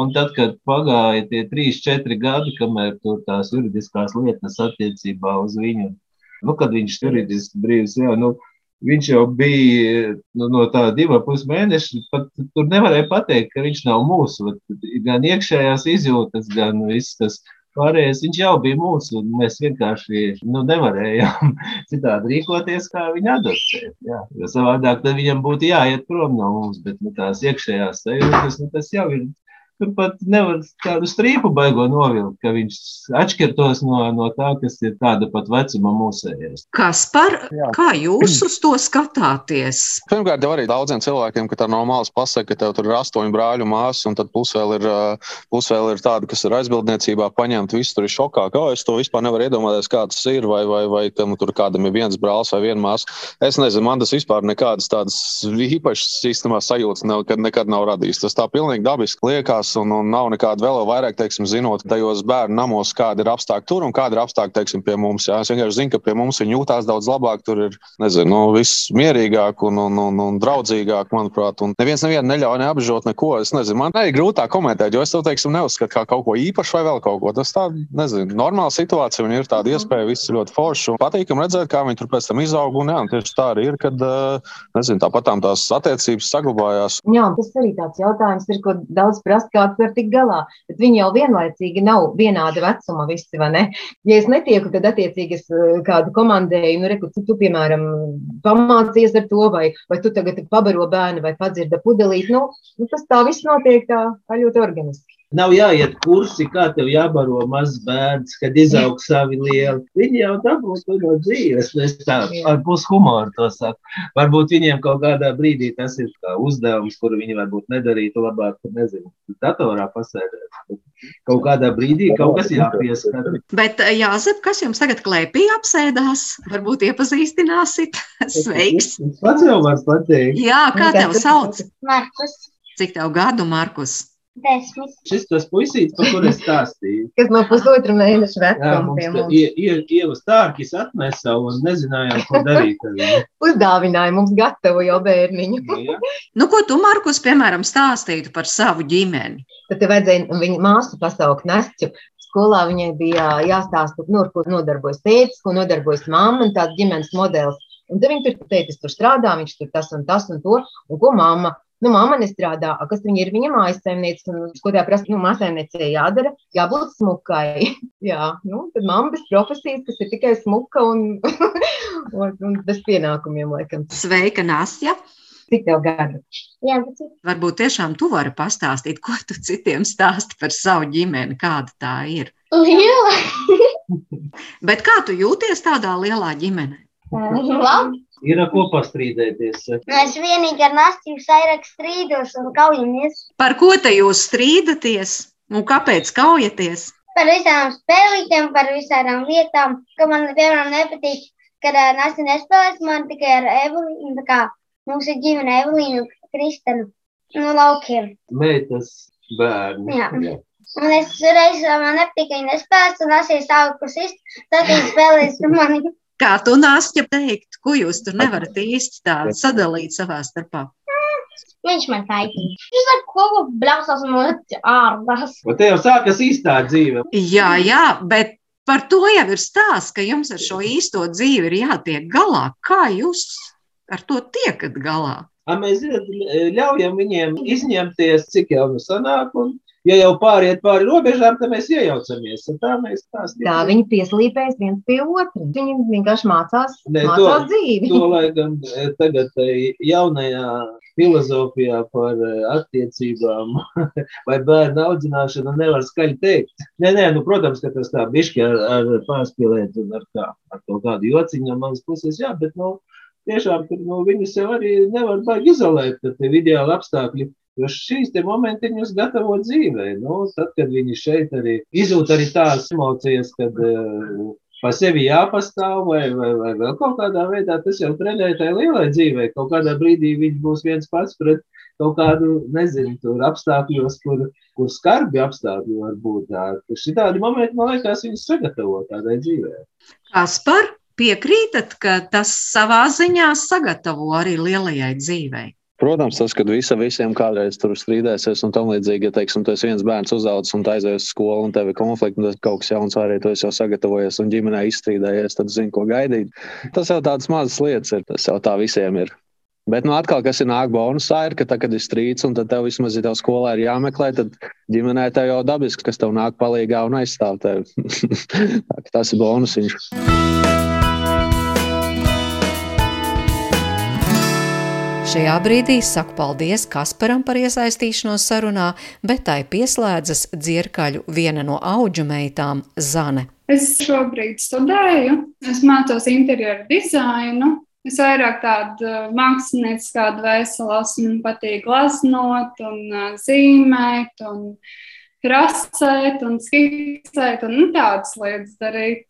[SPEAKER 4] Un tad, kad pagāja tie trīs, četri gadi, kamēr tur tās juridiskās lietas attiecībā uz viņu nu, kad viņš juridiski brīvs, jā, nu, viņš jau bija nu, no tā divu pus mēneša. Pat tur nevarēja pateikt, ka viņš nav mūsu. Gan iekšējās izjūtas, gan viss tas pārējais. Viņš jau bija mūsu, mēs vienkārši nu, nevarējām citādi rīkoties, kā viņa adoptēt. Jo savādāk viņam būtu jāiet prom no mums, bet nu, tās iekšējās sajūtas, nu, tas jau ir Tur pat nevar tādu strīpu baigo novilkt, ka viņš atšķirtos no, no tā, kas ir tāda pat vecuma mūsējais.
[SPEAKER 3] Kas par, Jā. kā jūs uz to skatāties?
[SPEAKER 5] Pirmkārt, jau arī daudziem cilvēkiem, ka tā nav malas pasaka, ka tev tur ir astoņi brāļu māsas, un tad pus vēl ir, pus vēl ir tāda, kas ir aizbildniecībā paņemt, visu tur ir šokā. Kā es to vispār nevaru iedomāties, kāds ir, vai, vai, vai tam tur kādam ir viens brālis vai viena māsa. Es nezinu, man tas vispār nekādas tādas īpašas īstenībā sajūtas nekad, nekad nav radījis. Tas tā pilnīgi dabiski liekas mājās, un, un nav nekāda vēl vairāk, teiksim, zinot tajos bērnu namos, kāda ir apstākļi tur un kāda ir apstākļi, teiksim, pie mums. Jā. Es vienkārši zinu, ka pie mums viņi jūtās daudz labāk, tur ir, nezinu, nu, viss mierīgāk un, un, un, un draudzīgāk, manuprāt. Un neviens nevienu neļauj neapžot neko. Es nezinu, man arī grūtāk komentēt, jo es to, teiksim, neuzskatu kā kaut ko īpašu vai vēl kaut ko. Tas tā, nezinu, normāla situācija, un ir tāda iespēja, viss ir ļoti forši un patīkami redzēt, kā viņi tur pēc tam izaug. Un, jā, un tieši tā arī ir, kad, nezinu, tāpat tās attiecības saglabājās.
[SPEAKER 2] Jā, tas arī tāds jautājums ir, ko daudz prasa, kāds var tikt galā. Bet viņi jau vienlaicīgi nav vienāda vecuma visi, vai ne? Ja es netieku, tad attiecīgi es eh, kādu komandēju, nu, reku, tu, tu, piemēram, pamācies ar to, vai, vai tu tagad pabaro bērnu vai padzirda pudelīt. Nu, nu, tas tā viss notiek tā, tā ļoti organiski.
[SPEAKER 4] Nav jāiet kursi, kā tev jābaro mazs bērns, kad izaug savi lieli. Viņi jau dabūs to no dzīves. Es tā ar pushumoru to saku. Varbūt viņiem kaut kādā brīdī tas ir uzdevums, kuru viņi varbūt nedarītu labāk, nezinu, datorā pasēdēt. Kaut kādā brīdī kaut kas jāpieskata.
[SPEAKER 3] Bet, eh, Jāzep, kas jums tagad klēpī apsēdās? Varbūt iepazīstināsit. Sveiks!
[SPEAKER 4] Pats jau varu pateikt.
[SPEAKER 3] Jā, kā tev sauc?
[SPEAKER 7] Markus.
[SPEAKER 3] Cik tev gadu, Markus?
[SPEAKER 7] Desmit.
[SPEAKER 4] Šis tas puisīts, par kuru es stāstīju.
[SPEAKER 2] Kas no pusotra mēneša vecuma pie mums.
[SPEAKER 4] Ie, ie, ieva stārkis atnesa un nezinājām, ko darīt.
[SPEAKER 2] Uzdāvināja mums gatavu jau bērniņu.
[SPEAKER 4] Nu, ja.
[SPEAKER 3] Nu, ko tu, Markus, piemēram, stāstītu par savu ģimeni?
[SPEAKER 2] Tad te vajadzēja viņa māsu pasaukt Nestju. Skolā viņai bija jāstāsta, nu, ar ko nodarbojas tētis, ko nodarbojas mamma un tāds ģimenes modelis. Un tad viņi tur teica, tur strādā, viņš tur tas un tas un to, un ko mamma. Nu, mamma nestrādā, kas viņa ir, viņa mājas saimniece, un ko tā prasa, nu, mājasemniecei jādara, jābūt smukai. Jā, nu, tad mamma bez profesijas, kas ir tikai smuka un, un, un bez pienākumiem, laikam.
[SPEAKER 3] Sveika, Nastja!
[SPEAKER 2] Cik tev gadu?
[SPEAKER 7] Jā, bet cik?
[SPEAKER 3] Varbūt tiešām tu vari pastāstīt, ko tu citiem stāsti par savu ģimeni, kāda tā ir.
[SPEAKER 7] Liela.
[SPEAKER 3] Bet kā tu jūties tādā lielā ģimenē?
[SPEAKER 7] Labi.
[SPEAKER 4] Ir ko pastrīdēties.
[SPEAKER 7] Nu, es vienīgi ar Nastiju Sairaku strīdos un kaujamies.
[SPEAKER 3] Par ko te jūs strīdaties un kāpēc kaujaties?
[SPEAKER 7] Par visām spēlītēm, par visām lietām, ka man, piemēram, nepatīk, kad Nastija nespēlēs man tikai ar Evelīnu. Tā kā mums ir ģimene Evelīnu un Kristenu no laukiem.
[SPEAKER 4] Meitas, bērni.
[SPEAKER 7] Jā. Jā. Un es reiz man nepatīk, ka viņi nespēlēs, un es sāku sist, tad viņi spēlēs ar mani.
[SPEAKER 3] Kā tu nāsti teikt, ko jūs tur nevarat īsti tā sadalīt savā starpā?
[SPEAKER 7] Viņš man kaitina. Viņš ko ko bļausās un man ārdās.
[SPEAKER 4] Un te jau sākas īstā dzīve.
[SPEAKER 3] Jā, jā, bet par to jau ir stāsts, ka jums ar šo īsto dzīvi ir jātiek galā. Kā jūs ar to tiekat galā?
[SPEAKER 4] A, mēs zināt, ļaujam viņiem izņemties, cik jau nu sanāk. Un, ja jau pāriet pāri robežām, tad mēs iejaucamies. Tā mēs tās
[SPEAKER 2] Tā viņi pieslīpēs viens pie otra. Viņi vienkārši mācās,
[SPEAKER 4] Nē,
[SPEAKER 2] mācās
[SPEAKER 4] to-
[SPEAKER 2] dzīvi.
[SPEAKER 4] To laikam eh, tagad eh, jaunajā filozofijā par eh, attiecībām vai bērnu audzināšanu nevar skaļi teikt. Nē, nē, nu, protams, ka tas tā bišķi ar, ar pārspīlēt un ar, kā, ar kaut kādu jociņu no manas puses, jā, bet, nu, tiešām tur, nu, viņus jau arī nevar baigi izolēt, tad ir ideāli apstākļi. Jo šīs te momentiņus gatavo dzīvē. Nu, tad, kad viņi šeit arī izjūt arī tās emocijas, kad uh, pa sevi jāpastāv vai, vai, vai vēl kaut kādā veidā, tas jau trenē tajā lielai dzīvē. Kaut kādā brīdī viņš būs viens pats pret kaut kādu, nezinu, tur apstākļos, kur, kur skarbi apstākļi var būt. Šitādi momenti, man liekas, viņus sagatavo tādai dzīvē.
[SPEAKER 3] Kaspar, piekrītat, ka tas savā ziņā sagatavo arī lielajai dzīvei?
[SPEAKER 5] Protams, tas, kad visa visiem kādreiz tur strīdēsies un tam līdzīgi, ja, teiksim, tu esi viens bērns uzaugs un aizies uz skolu un tev ir konflikti, un tas kaut kas jauns arī tu esi jau sagatavojies un ģimenē izstrīdējies, tad zini, ko gaidīt. Tas jau tādas mazas lietas ir, tas jau tā visiem ir. Bet, nu, atkal, kas ir nāk bonusā, ir, ka tad, kad ir strīds un tad tev vismaz ir tev skolā ir jāmeklē, tad ģimenē tev jau dabiski, kas tev nāk palīgā un aizstāv tevi. Tā tas ir bonusiņš.
[SPEAKER 1] Šajā brīdī saku paldies Kasparam par iesaistīšanos sarunā, bet tai pieslēdzas dzirkaļu viena no auģu meitām Zane.
[SPEAKER 8] Es šobrīd studēju, es mācos interjeru dizainu. Es vairāk tādu mākslinieku kādu veselu esmu, man patīk glaznot un uh, zīmēt un krasēt un skicēt un nu, tādas lietas darīt.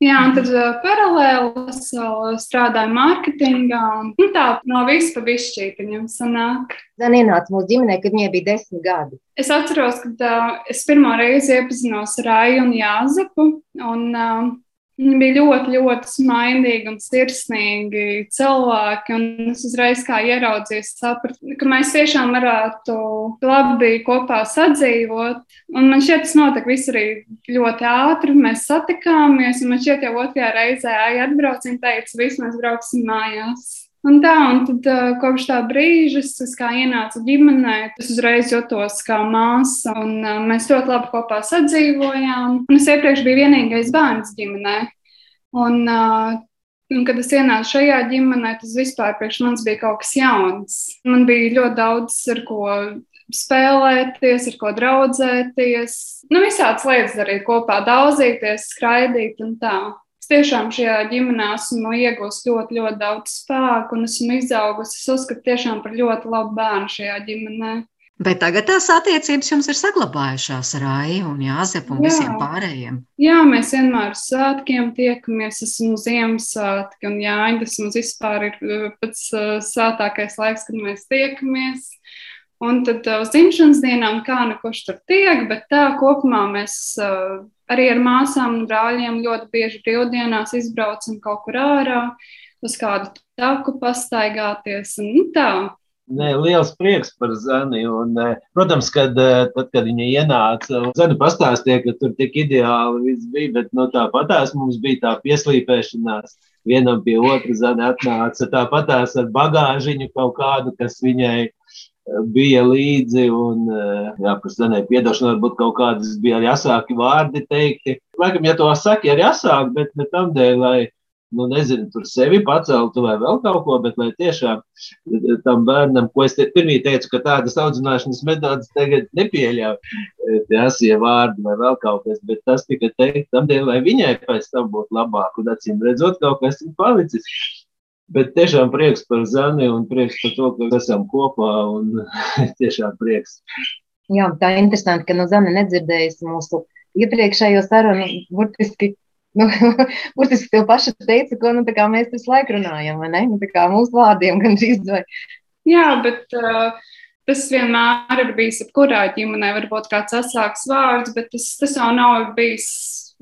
[SPEAKER 8] Jā, un tad uh, paralēli es vēl strādāju mārketingā un nu, tā no visu pa bišķītiņam sanāk.
[SPEAKER 2] Zana ienāca mūsu ģimenē, kad viņai bija desmit gadi.
[SPEAKER 8] Es atceros, kad uh, es pirmo reizi iepazinos ar Rāju un Jāzepu. Un, uh, Viņi bija ļoti, ļoti smaidīgi un sirsnīgi cilvēki. Un es uzreiz kā ieraudzīju, sapratu, ka mēs tiešām varētu labi kopā sadzīvot. Un man šķiet, tas notika viss arī ļoti ātri. Mēs satikāmies, un man šķiet, jau otrajā reizē Aija atbrauca un teica, viss mēs brauksim mājās. Un tā, un tad uh, kopš tā brīža es kā ienācu ģimenē, es uzreiz jutos kā māsa, un uh, mēs ļoti labi kopā sadzīvojām. Un es iepriekš biju vienīgais bērns ģimenē. Un, uh, un kad es ienācu šajā ģimenē, tas vispār priekš manis bija kaut kas jauns. Man bija ļoti daudz ar ko spēlēties, ar ko draudzēties. Nu, visādas lietas darīt kopā, daudzīties, skraidīt un tā tiešām šajā ģimenē esmu iegūst ļoti, ļoti daudz spēku un esmu izaugusi. Es uzskatu tiešām par ļoti labu bērnu šajā ģimenē.
[SPEAKER 3] Bet tagad tās attiecības jums ir saglabājušās ar Aiju un Jāzepu un
[SPEAKER 8] Jā.
[SPEAKER 3] visiem pārējiem.
[SPEAKER 8] Jā, mēs vienmēr uz svētkiem tiekamies. Esmu Ziemassvētki un Jāņa. Tas mums vispār ir uh, pats uh, svētākais laiks, kad mēs tiekamies. Un tad uh, uz dzimšanas dienām kā nu kurš tur tiek, bet tā kopumā mēs uh, arī ar māsām un brāļiem ļoti bieži brīvdienās izbraucam kaut kur ārā, uz kādu taku pastaigāties. Un, nu, tā.
[SPEAKER 4] Nē, liels prieks par Zani. Un, eh, protams, kad, tad, kad viņa ienāca, Zani pastāstīja, ka tur tik ideāli viss bija, bet no tāpatās mums bija tā pieslīpēšanās. Vienam pie otra Zani atnāca tāpatās ar bagāžiņu kaut kādu, kas viņai bija līdzi. Un, eh, jā, par Zanai piedošanu varbūt kaut kādas bija arī asāki vārdi teikti. Laikam, ja to saki arī asāk, bet ne tam dēļ, lai nu, nezinu, tur sevi paceltu vai vēl kaut ko, bet lai tiešām tam bērnam, ko es te, pirmie teicu, ka tādas audzināšanas metodas tagad nepieļauj, e, tie asie vārdi vai vēl kaut kas, bet tas tika teikt tam dēļ, lai viņai pēc tam būtu labāk, un acīm redzot, kaut kas ir palicis. Bet tiešām prieks par Zani un prieks par to, ka esam kopā un tiešām prieks.
[SPEAKER 2] Jā, tā ir interesanti, ka no Zana nedzirdējusi mūsu iepriekšējo sarunu. Burtiski, nu, burtiski tev paša teica, ko nu, mēs visu laiku runājam, vai ne? Nu, mūsu vārdiem gan vai.
[SPEAKER 8] Jā, bet uh, tas vienmēr ir bijis jebkurā ģimenē. Varbūt kāds asāks vārds, bet tas, tas jau nav bijis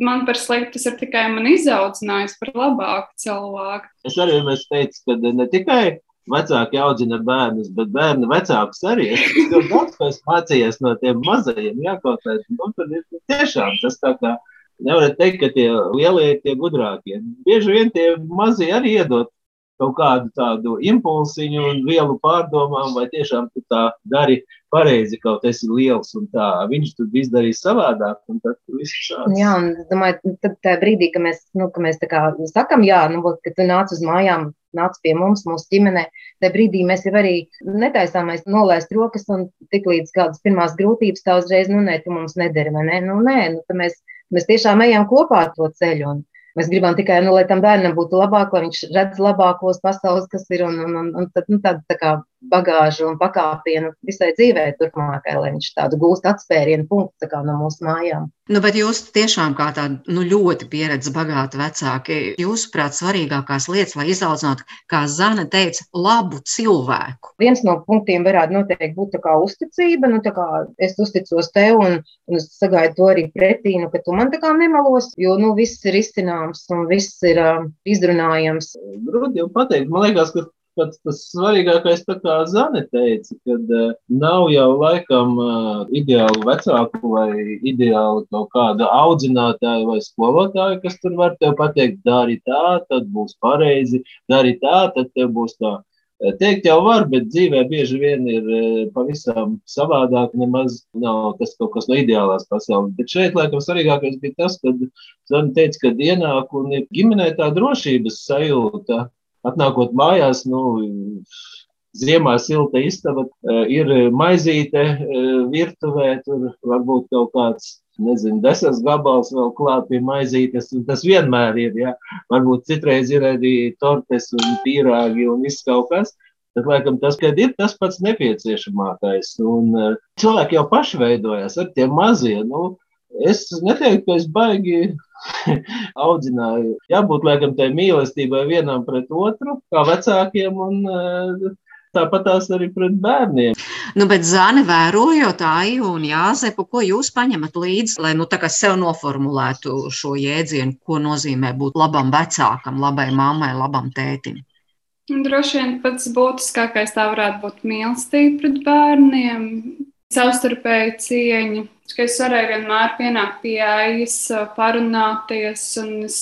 [SPEAKER 8] man par sliktu, tas ir tikai man izaudzinājis par labāku cilvēku.
[SPEAKER 4] Es arī teicu, ka ne tikai vecāki audzina bērnus, bet bērni vecākus arī. Es jau daudz ko mācījos no tiem mazajiem. Jā, kaut kā nu, ir tiešām tas tā kā. Nevar teikt, ka tie lielie ir tie gudrākie. Bieži vien tie mazie arī iedod kaut kādu tādu impulsiņu un vielu pārdomām, vai tiešām tu tā dari pareizi, kaut esi liels un tā. Viņš tur viss darīs savādāk, un tad viss šāds.
[SPEAKER 2] Jā, un es domāju, tad tajā brīdī, kad mēs, nu, ka mēs tā kā sakam, jā, nu, ka tu nāc uz mājām, nāc pie mums, mūsu ģimenē, tajā brīdī mēs jau arī netaisāmies nolaist rokas un tik līdz kādas pirmās grūtības tā uzreiz, nu, nē, tu mums nedari, vai ne? Nu, nē, nu, mēs, mēs tiešām ejam kopā to ceļu. Un, Mēs gribam tikai, nu, lai tam bērnam būtu labāk, lai viņš redz labākos pasaules, kas ir, un, un, un tad, nu, tāda tā kā bagāžu un pakāpienu visai dzīvē turpmākai, lai viņš tādu gūst atspērienu punktu no mūsu mājām.
[SPEAKER 3] Nu, bet jūs tiešām kā tādi nu, ļoti pieredzējuši bagāti vecāki, jūsuprāt, svarīgākās lietas, lai izaudzinātu, kā Zana teica, labu cilvēku?
[SPEAKER 2] Viens no punktiem varētu noteikti būt uzticība. Nu, es uzticos tev un, un es sagaidu to arī pretī, nu, ka tu man tā kā nemelos, jo nu, viss ir izcināms un viss ir uh, izrunājams.
[SPEAKER 4] Grūti jau pateikt, man liekas, ka pats tas svarīgākais, kā Zane teica, kad uh, nav jau laikam uh, ideālu vecāku vai ideālu kaut kāda audzinātāja vai skolotāja, kas tur var tev pateikt, dari tā, tad būs pareizi, dari tā, tad tev būs tā. Teikt jau var, bet dzīvē bieži vien ir pavisam savādāk. Nemaz nav tas kaut kas no ideālās pasaules. Bet šeit, laikam, svarīgākais bija tas, ka Zana teica, ka ienāk un ir ģimenē tā drošības sajūta atnākot mājās, nu, ziemā silta istaba, e, ir maizīte e, virtuvē, tur varbūt kaut kāds nezinu, desas gabals vēl klāt pie maizītes. Tas vienmēr ir. Ja? Varbūt citreiz ir arī tortes un pīrāgi un viss kaut kas. Tad, laikam, tas, ir tas pats nepieciešamākais. Un, uh, cilvēki jau paši veidojas ar tiem maziem. Nu, es neteiktu, ka es baigi audzināju. Jābūt laikam tai mīlestībai vienam pret otru, kā vecākiem, un eh, tāpat tās arī pret bērniem.
[SPEAKER 3] Nu, bet Zāne, vērojot Aiju un Jāzepu, ko jūs paņemat līdzi, lai nu, sev noformulētu šo jēdzienu, ko nozīmē būt labam vecākam, labai mammai, labam tētim?
[SPEAKER 8] Droši vien pats būtiskākais tā varētu būt mīlestība pret bērniem, savstarpēju cieņu. Es varēju vienmēr pienākt pie aiz, parunāties, un es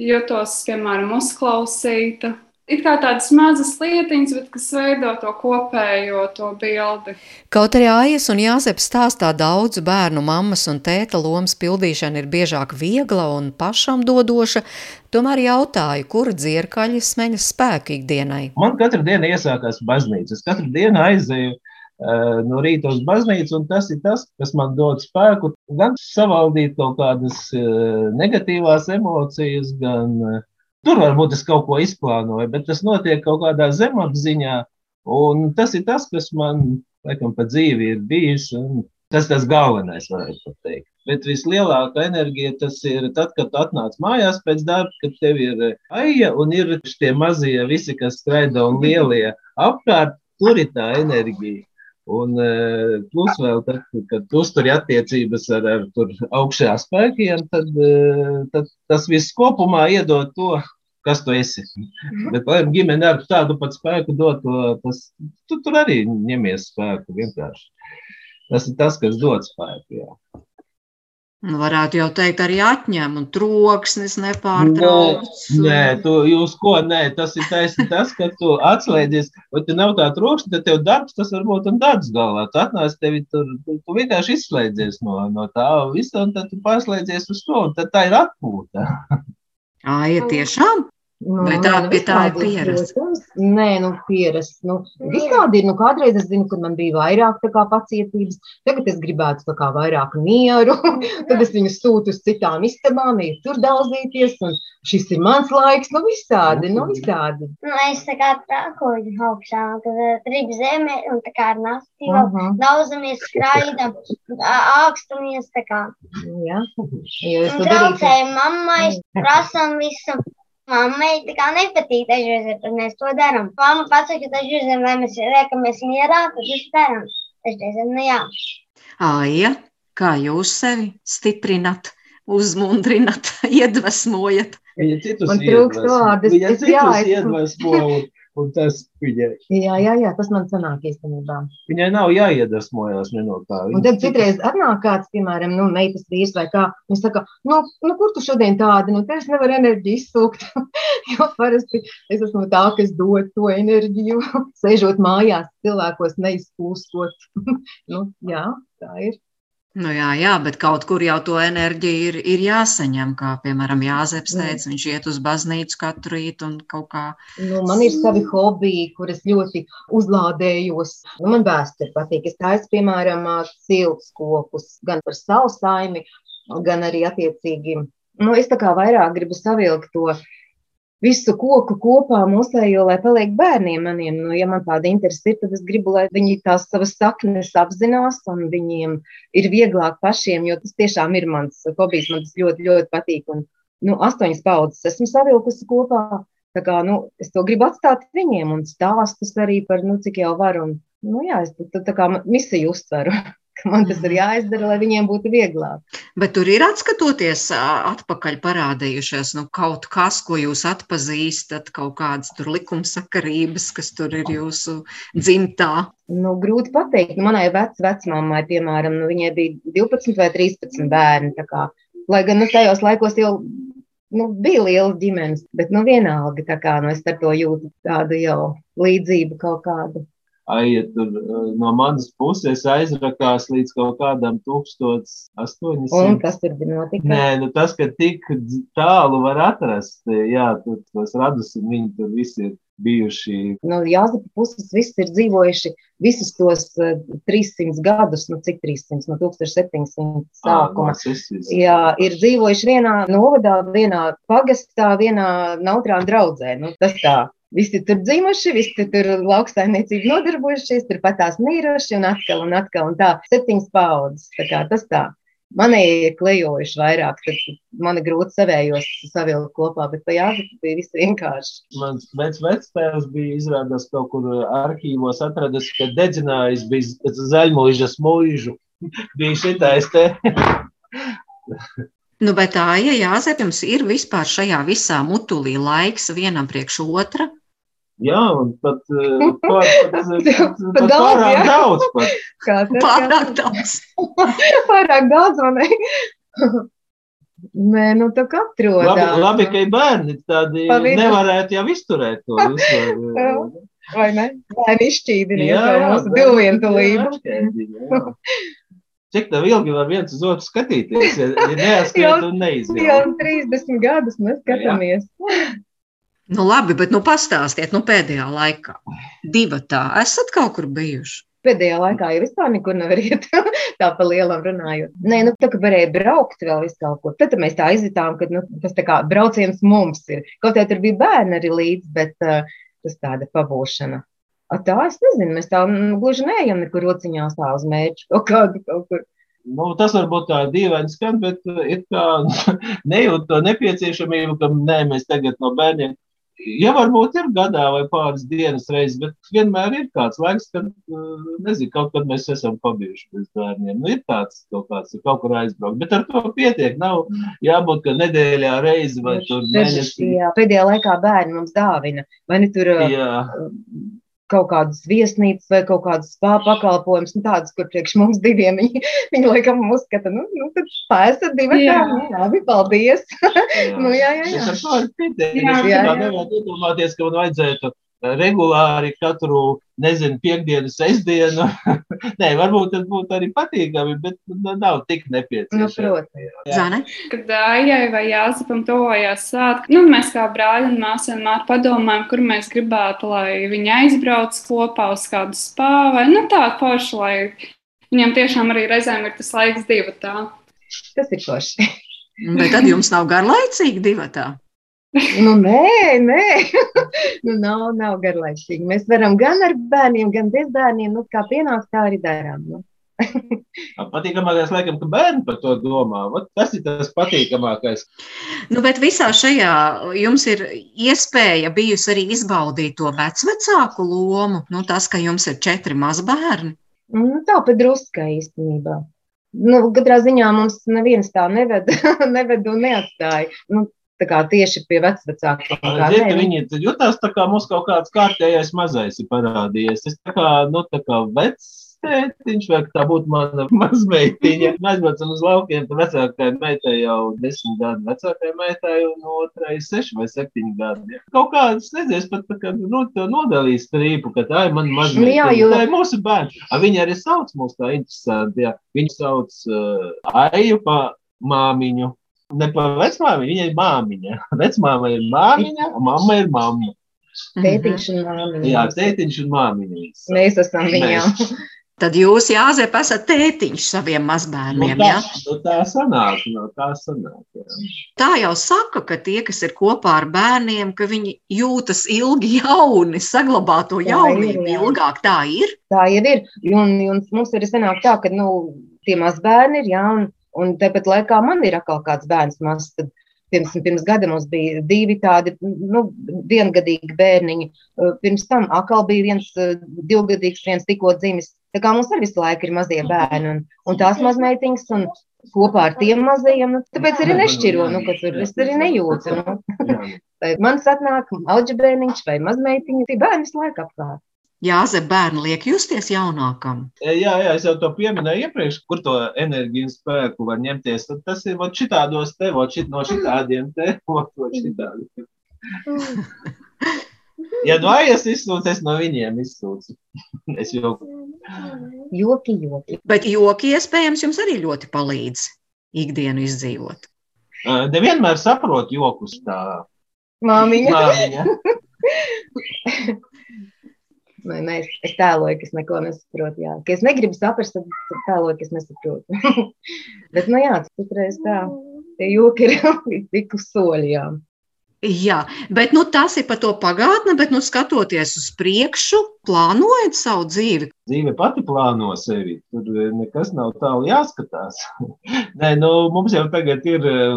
[SPEAKER 8] jutos, piemēram, uzklausīta. Ir kā tādas mazas lietiņas, bet kas veido to kopējo to bildi.
[SPEAKER 1] Kaut arī Aijas un Jāzeps stāstā daudzu bērnu mammas un tēta lomas pildīšana ir biežāk viegla un pašam dodoša, tomēr jautāju, kur dzirkaļi smeņas spēku ikdienai.
[SPEAKER 4] Man katru dienu iesākās baznīcas, katru dienu aizēju Eh, no rīta uz baznīcu, un tas ir tas, kas man dod spēku gan savaldīt kaut kādas eh, negatīvās emocijas, gan eh, tur varbūt es kaut ko izplānoju, bet tas notiek kaut kādā zemapziņā, un tas ir tas, kas man, laikam, pa dzīvi ir bijis, un tas tas galvenais, varētu teikt. Bet vislielākā enerģija tas ir tad, kad atnāc mājās pēc darba, kad tev ir aija un ir šie mazie visi, kas skraida un lielie apkārt, tur ir tā enerģija. Un e, plus vēl, tad, kad tu uzturi attiecības ar, ar augšējā spēkiem, tad, e, tad tas viss kopumā iedod to, kas tu esi. Mhm. Bet, lai ģimene ar tādu pat spēku dod, tas, tu tur arī ņemies spēku vienkārši. Tas ir tas, kas dod spēku. Jā.
[SPEAKER 3] Nu, varētu jau teikt, arī atņem, un troksnis nepārtraukts.
[SPEAKER 4] Nē, nē tu, jūs ko, nē, tas ir taisni tas, ka tu atslēdzies, vai te nav tā troksni, tad tev darbs, tas varbūt un darbs galvā. Tu atnāc tevi tur, tu, tu vienkārši izslēdzies no, no tā visa, un tad tu pārslēdzies uz to, un tad tā ir atpūta.
[SPEAKER 3] Ā, ja tiešām?
[SPEAKER 2] Nu,
[SPEAKER 3] Vai tā pie tā ir pierasts?
[SPEAKER 2] Nē, nu, pierasts. Nu, visādi ir. Nu, kādreiz es zinu, ka man bija vairāk pacietības. Tagad es gribētu kā vairāk mieru. Tad es viņu sūtu uz citām istabām, ir tur daudzīties. Un šis ir mans laiks. Nu, visādi, nu, visādi.
[SPEAKER 7] Nu, es tā kā trākoju augšā, kad rīp zeme un tā kā ar nasti vēl
[SPEAKER 2] Aha.
[SPEAKER 7] dauzamies, skraidam, ākstamies tā kā.
[SPEAKER 2] Jā, jo es
[SPEAKER 7] Un
[SPEAKER 2] to darīju.
[SPEAKER 7] traucējam mammai, prasam visu. Mammai tā kā nepatīk dažreiz, bet mēs to darām. Mamma pasaka, ka dažreiz, lai mēs liekamies mierā, tad mēs darām. Dažreiz, nu jā.
[SPEAKER 3] Aija, kā jūs sevi stiprinat, uzmundrinat, iedvesmojat?
[SPEAKER 4] Viņa citus
[SPEAKER 2] Man trūkst vārdu, es-
[SPEAKER 4] Viņa citus
[SPEAKER 2] jāesmu.
[SPEAKER 4] Un, tas viņai.
[SPEAKER 2] Jā, jā, jā, tas man sanāk īstenībā.
[SPEAKER 4] Viņai nav jāiedvesmojas no tā.
[SPEAKER 2] Un tad citreiz atnāk kāds, piemēram, nu, meitas vīrs vai kā, viņš saka, nu, nu kur tu šodien tāda, nu, es nevaru enerģiju izsūkt, jo parasti es esmu tā, kas dod to enerģiju, sēžot mājās, cilvēkos neizpūstot. nu, jā, tā ir.
[SPEAKER 3] Nu, jā, jā, bet kaut kur jau to enerģiju ir, ir jāsaņem. Kā piemēram, Jāzeps
[SPEAKER 2] Mm.
[SPEAKER 3] teica, viņš iet uz baznīcu katru rītu un kaut kā.
[SPEAKER 2] Nu, man ir savi hobiji, kuras ļoti uzlādējos. Nu, man vēsture patīk. Es taisu, piemēram, siltus kopus, gan par savu saimi, gan arī attiecīgi. Nu, es tā kā vairāk gribu savilkt to visu koku kopā mūsējo, lai paliek bērniem maniem. Nu, ja man tāda interese ir, tad es gribu, lai viņi tās savas saknes apzinās un viņiem ir vieglāk pašiem, jo tas tiešām ir mans hobijs. Man tas ļoti, ļoti patīk. Un, nu, astoņas paudzes esmu savilkusi kopā. Tā kā, nu, es to gribu atstāt viņiem un stāstus arī par, nu, cik jau varu. Un, nu, jā, es tā, tā kā misiju uztveru, ka man tas ir jāizdara, lai viņiem būtu vieglāk.
[SPEAKER 3] Bet tur ir atskatoties atpakaļ parādījušies nu, kaut kas, ko jūs atpazīstat, kaut kādas tur likumsakarības, kas tur ir jūsu dzimtā.
[SPEAKER 2] Nu, grūti pateikt. Nu, manai vec, vecmāmai, piemēram, nu, viņai bija 12 vai 13 bērni. Kā, lai gan nu, tajos laikos jau nu, bija liela ģimenes, bet nu, vienalga, tā kā nu, es ar to jūtu tādu jau līdzību kaut kādu.
[SPEAKER 4] Aija tur eh, no manas puses aizrakās līdz kaut kādam 1800.
[SPEAKER 2] Un kas tur bija noticis?
[SPEAKER 4] Nē, nu tas, ka tik tālu var atrast, eh, jā, tur tos radus, un viņi tur visi ir bijuši.
[SPEAKER 2] no Jāzepa puses viss ir dzīvojuši visus tos uh, 300 gadus, nu cik 300, no 1700 sākuma.
[SPEAKER 4] Ā, es esmu-
[SPEAKER 2] Jā, ir dzīvojuši vienā novadā, vienā pagastā, vienā nautrā draudzē. Nu, tas tā. Visi tur dzimuši, visi tur lauksaimniecību nodarbojušies, tur patās mīruši un atkal un atkal un tā. Septiņas paudzes. Tā kā tas tā. Manēji ir klejojuši vairāk, tad man ir grūti savējos savilkt kopā, bet pa jāzaka bija viss vienkārši.
[SPEAKER 4] Mans vecs vectēvs bija izrādās kaut kur arhīvos atradis, ka dedzinājis bija zaļmuižas mūžu. Bija šitais te.
[SPEAKER 3] Nu, bet tā, ja Jāzep, jums ir vispār šajā visā mutulī laiks vienam priekš otra,
[SPEAKER 4] Jā, un pat, eh, pat, pat, pat,
[SPEAKER 2] Pa
[SPEAKER 4] pat
[SPEAKER 2] daudz,
[SPEAKER 4] pārāk
[SPEAKER 2] jā.
[SPEAKER 4] daudz. Pat.
[SPEAKER 2] Kā tas
[SPEAKER 3] pārāk daudz.
[SPEAKER 2] pārāk daudz man ir. Nē, nu tā kā atrodas.
[SPEAKER 4] Labi, labi, ka ir bērni tādi
[SPEAKER 2] Pa vidu.
[SPEAKER 4] nevarētu jau izturēt to visu.
[SPEAKER 2] Vai ne? Lai izšķīdini
[SPEAKER 4] Jā, jā,
[SPEAKER 2] mūsu
[SPEAKER 4] bērni jā. Cik tev ilgi var viens uz otru skatīties, ja, ja neatskriet
[SPEAKER 2] Jau-
[SPEAKER 4] un
[SPEAKER 2] Jau
[SPEAKER 4] neizjūt?
[SPEAKER 2] 30 gadus mēs skatāmies.
[SPEAKER 3] Nu, labi, bet nu, pastāstiet, nu, pēdējā laikā. Divi tā, esat kaut kur bijuši.
[SPEAKER 2] Pēdējā laikā jau vispār nekur nevar iet, tā pa lielam runājot. Nē, nu tā kā varēja braukt vēl visu kaut ko. Tad mēs tā izjutām, ka nu, tas tā kā brauciens mums ir. Kaut arī tur bija bērni arī līdzi, bet uh, tas tāda pabūšana. A, tā es nezinu, mēs tā mm, gluži neejam nekur rociņās tā uz mērķu kaut kādu kaut kur.
[SPEAKER 4] Nu, tas varbūt tā dīvaini skan, bet uh, it kā nejūt to nepieciešamību, ka nē, mēs tagad no bērniem. Ja varbūt ir gadā vai pāris dienas reizes, bet vienmēr ir kāds laiks, kad, uh, nezinu, kaut kad mēs esam pabijuši bez bērniem. Nu, ir tāds kaut kāds, kaut kur aizbraukt, bet ar to pietiek. Nav jābūt, ka nedēļā reizi vai tur mēnesī.
[SPEAKER 2] Jā, pēdējā laikā bērni mums dāvina. Vai ne tur uh,
[SPEAKER 4] Jā,
[SPEAKER 2] kaut kādas viesnīcas vai kaut kādas pakalpojumus, nu, tādas, kur priekš mums diviem viņi, viņi laikam uzskata, nu, nu tad spēsat divi
[SPEAKER 8] Jā.
[SPEAKER 2] tā, nu, labi, paldies.
[SPEAKER 4] jā.
[SPEAKER 2] nu, jā, jā,
[SPEAKER 4] Es
[SPEAKER 2] jā.
[SPEAKER 4] ar to arī pietiek.
[SPEAKER 8] Jā,
[SPEAKER 4] Es tā
[SPEAKER 2] jā.
[SPEAKER 4] nevaru iedomāties, ka man vajadzētu regulāri katru, nezinu, piekdienu, sestdienu. Nē, varbūt tas būtu arī patīkami, bet nu, nav tik
[SPEAKER 2] Nu,
[SPEAKER 4] nepieciešams.
[SPEAKER 2] protams.
[SPEAKER 3] Zane?
[SPEAKER 8] Kad Aijai vai Jāzepam tuvojās svētki, nu, mēs kā brāļi un māsas vienmēr padomājam, kur mēs gribētu, lai viņi aizbrauc kopā uz kādu spāru vai nu, tādu foršu, lai viņiem tiešām arī reizēm ir tas laiks divi tā.
[SPEAKER 2] Tas ir forši.
[SPEAKER 3] Bet tad jums nav garlaicīgi divatā.
[SPEAKER 2] Nu, nē, nē. nu, nav, nav garlaicīgi. Mēs varam gan ar bērniem, gan bez bērniem. Nu, kā pienāks, tā arī darām. Nu.
[SPEAKER 4] Patīkamākais, laikam, ka bērni par to domā. Vat tas ir tas patīkamākais.
[SPEAKER 3] Nu, bet visā šajā jums ir iespēja bijusi arī izbaudīt to vecvecāku lomu. Nu, tas, ka jums ir četri mazbērni.
[SPEAKER 2] Nu, tā pat druskai īstenībā. Nu, katrā ziņā mums neviens tā neved, neved un neatstāja. Nu, tā kā tieši pie vecvecākiem. kā
[SPEAKER 4] Ziniet, ka viņi jutās tā kā mums kaut kāds kārtējais mazais ir parādījies. Es tā kā, nu, tā kā vecs tētiņš, vai tā būtu mana mazmeitiņa. Mēs aizbraucam uz laukiem, tad vecākajai meitai jau desmit gadu vecākajai meitai un otrai seši vai septiņi gadi. Kaut kāds, nezinu, es pat tā kā, nu, to nodalīju strīpu, ka tā ir mana
[SPEAKER 2] Nu jā,
[SPEAKER 4] mazmeitiņa.
[SPEAKER 2] jo-
[SPEAKER 4] Tā ir mūsu bērns. A, Viņi arī sauc mūs tā interesanti, jā. Viņi sauc uh, Aiju pa māmiņu. Ne pa vecmāmiņu, viņa ir māmiņa. Vecmāma ir māmiņa, un mamma ir mamma.
[SPEAKER 2] Tētiņš un māmiņa.
[SPEAKER 4] Jā, tētiņš un māmiņa.
[SPEAKER 2] Mēs esam viņām.
[SPEAKER 3] Tad jūs, Jāzep, esat tētiņš saviem
[SPEAKER 4] Nu,
[SPEAKER 3] mazbērniem.
[SPEAKER 4] tā,
[SPEAKER 3] Ja?
[SPEAKER 4] nu, tā sanāk, no tā sanāk. Jā.
[SPEAKER 3] Tā jau saka, ka tie, kas ir kopā ar bērniem, ka viņi jūtas ilgi jauni, saglabā to jaunību ilgāk. Tā ir.
[SPEAKER 2] Tā jau ir. Un, un mums arī sanāk tā, ka nu, tie mazbērni ir, jā, un, tāpat laikā man ir atkal kāds bērns mazs. Tad Pirms, pirms gada mums bija divi tādi nu, viengadīgi bērniņi. Pirms tam atkal bija viens divgadīgs, viens tikko dzimis. Tā kā mums arī visu laiku ir mazie bērni un, un tās mazmeitiņas. Un, Kopā ar tiem mazajiem, nu, tāpēc arī nešķiro, nu, ka tur es arī nejūtu. Nu. Man satnāk auģa bērniņš vai mazmeitiņa, tie bērni visu laiku apkārt.
[SPEAKER 3] Jāzep, bērni liek justies jaunākam.
[SPEAKER 4] E, Jā, jā, es jau to pieminēju iepriekš, kur to enerģiju un spēku var ņemties. Tad tas ir vot šitādos te, vot šit, no šitādiem te, vot, vot šitādiem. Ja no aijas izsūta, es no viņiem izsūcu. Es jau
[SPEAKER 2] Joki, joki.
[SPEAKER 3] Bet joki iespējams jums arī ļoti palīdz ikdienu izdzīvot.
[SPEAKER 4] uh, nevienmēr saprotu jokus tā
[SPEAKER 2] Māmiņa.
[SPEAKER 4] māmiņa.
[SPEAKER 2] Nē, nē, es, es tēloju, ka es neko nesaprotu. Jā. Ka es negribu saprast, tad, tēloju, ka es nesaprotu. Bet, nu jā, citreiz tā. Tie joki ir līdz tik uz soļiem.
[SPEAKER 3] Jā, bet nu, tas ir par to pagātni, bet nu, skatoties uz priekšu, plānojot savu dzīvi.
[SPEAKER 4] Dzīve pati plāno sevi. Tur eh, nekas nav tālu jāskatās. Nē, nu, mums jau tagad ir eh,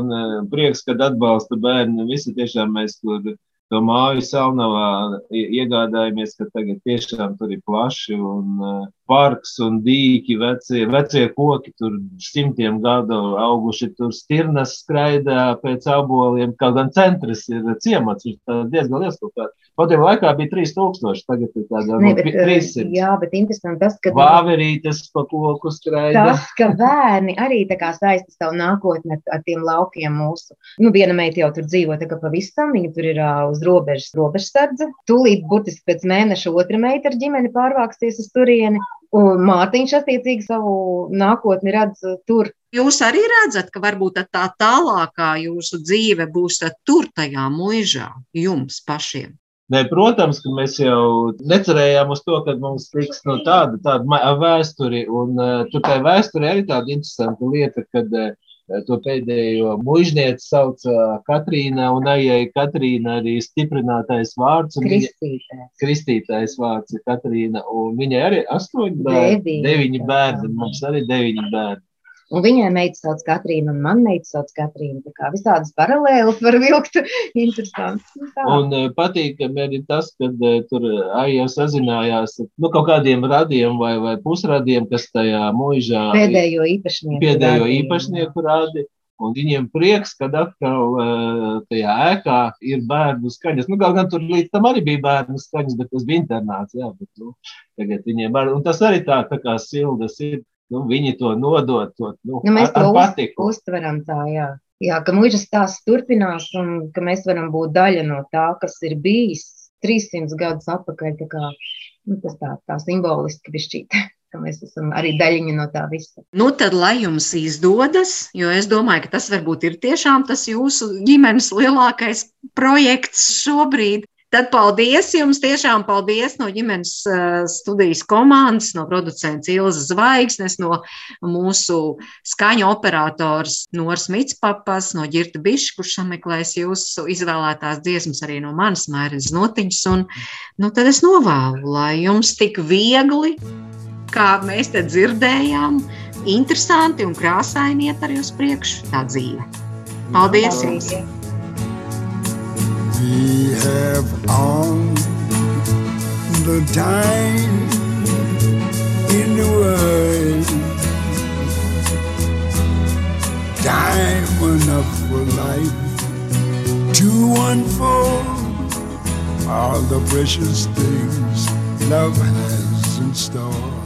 [SPEAKER 4] prieks, kad atbalsta bērni. Visi tiešām mēs tur to māju Salnavā iegādājamies, ka tagad tiešām tur ir plaši un uh, parks un dīki, vecie, vecie koki tur simtiem gadu auguši, tur stirnas skraidā pēc aboliem, kaut gan centrs ir ciemats, viņš diezgan liels kaut kā. Patiem laikā bija 3000, tagad ir tāda
[SPEAKER 2] Nē,
[SPEAKER 4] no
[SPEAKER 2] bet, eh,
[SPEAKER 4] 300.
[SPEAKER 2] jā, bet interesanti tas, ka
[SPEAKER 4] Vāverītes pa koku skraida.
[SPEAKER 2] tas, ka bērni arī tā kā saista savu nākotni ar, tiem laukiem mūsu. Nu, viena meita jau tur dzīvo, tā kā pavisam, viņa tur ir ā, uz robežas, robežsardze. Tūlīt, burtiski pēc mēneša otra meita ar ģimeni pārvāksties uz turieni. Un Mārtiņš attiecīgi savu nākotni redz uh, tur.
[SPEAKER 3] Jūs arī redzat, ka varbūt tā tālākā jūsu dzīve būs tad tur, tajā mūžā, jums pašiem.
[SPEAKER 4] Nē, protams, ka mēs jau necerējām uz to, ka mums tiks no tāda, tāda vēsture. Un uh, tur tā vēsture arī tāda interesanta lieta, kad uh, to pēdējo mužnieci sauc uh, Katrīna un Aijai Katrīna arī stiprinātais vārds. un viņa-. Kristītais vārds ir Katrīna, un viņai arī astoņi bērni,
[SPEAKER 2] Deviņi.
[SPEAKER 4] bērni, mums arī deviņi bērni.
[SPEAKER 2] Un viņai meita sauc Katrīna, un man meita sauc Katrīna. Tā kā visādas paralēlas var vilkt. Interesanti. Nu, tā.
[SPEAKER 4] Un uh, patīkami arī tas, ka uh, tur arī jau sazinājās nu, kaut kādiem radiem vai, vai pusradiem, kas tajā mūžā
[SPEAKER 2] Pēdējo īpašnieku.
[SPEAKER 4] pēdējo
[SPEAKER 2] radīja.
[SPEAKER 4] īpašnieku rādi. Un viņiem prieks, ka atkal tajā ēkā ir bērnu skaņas. Nu, Kaut gan tur līdz tam arī bija bērnu skaņas, bet tas bija internāts. Jā, bet, nu, tagad viņiem var, un tas arī tā, tā kā sildas ir. Nu, viņi to nodod, to nu,
[SPEAKER 2] Nu, mēs
[SPEAKER 4] ar,
[SPEAKER 2] to
[SPEAKER 4] ar patiku.
[SPEAKER 2] uztveram tā, jā. jā, ka mūža stāsts turpinās un ka mēs varam būt daļa no tā, kas ir bijis. 300 gadus atpakaļ. Tā kā, nu, tas tā, tā simboliski bišķīt. ka mēs esam arī daļiņa no tā visa.
[SPEAKER 3] Nu, tad, lai jums izdodas, jo es domāju, ka tas varbūt ir tiešām tas jūsu ģimenes lielākais projekts šobrīd. Tad paldies jums, tiešām paldies no ģimenes uh, studijas komandas, no producents Ilzas Zvaigznes, no mūsu skaņu operators Nors Mitspapas, no Girta Biša, kurš sameklēs jūsu izvēlētās dziesmas arī no manas mairas notiņas. Un, nu, tad es novēlu, lai jums tik viegli kā mēs te dzirdējām, interesanti un krāsaini iet arī uz priekšu tā dzīve. Paldies jums! We have all the time in the world. Time enough for life to unfold all the precious things love has in store.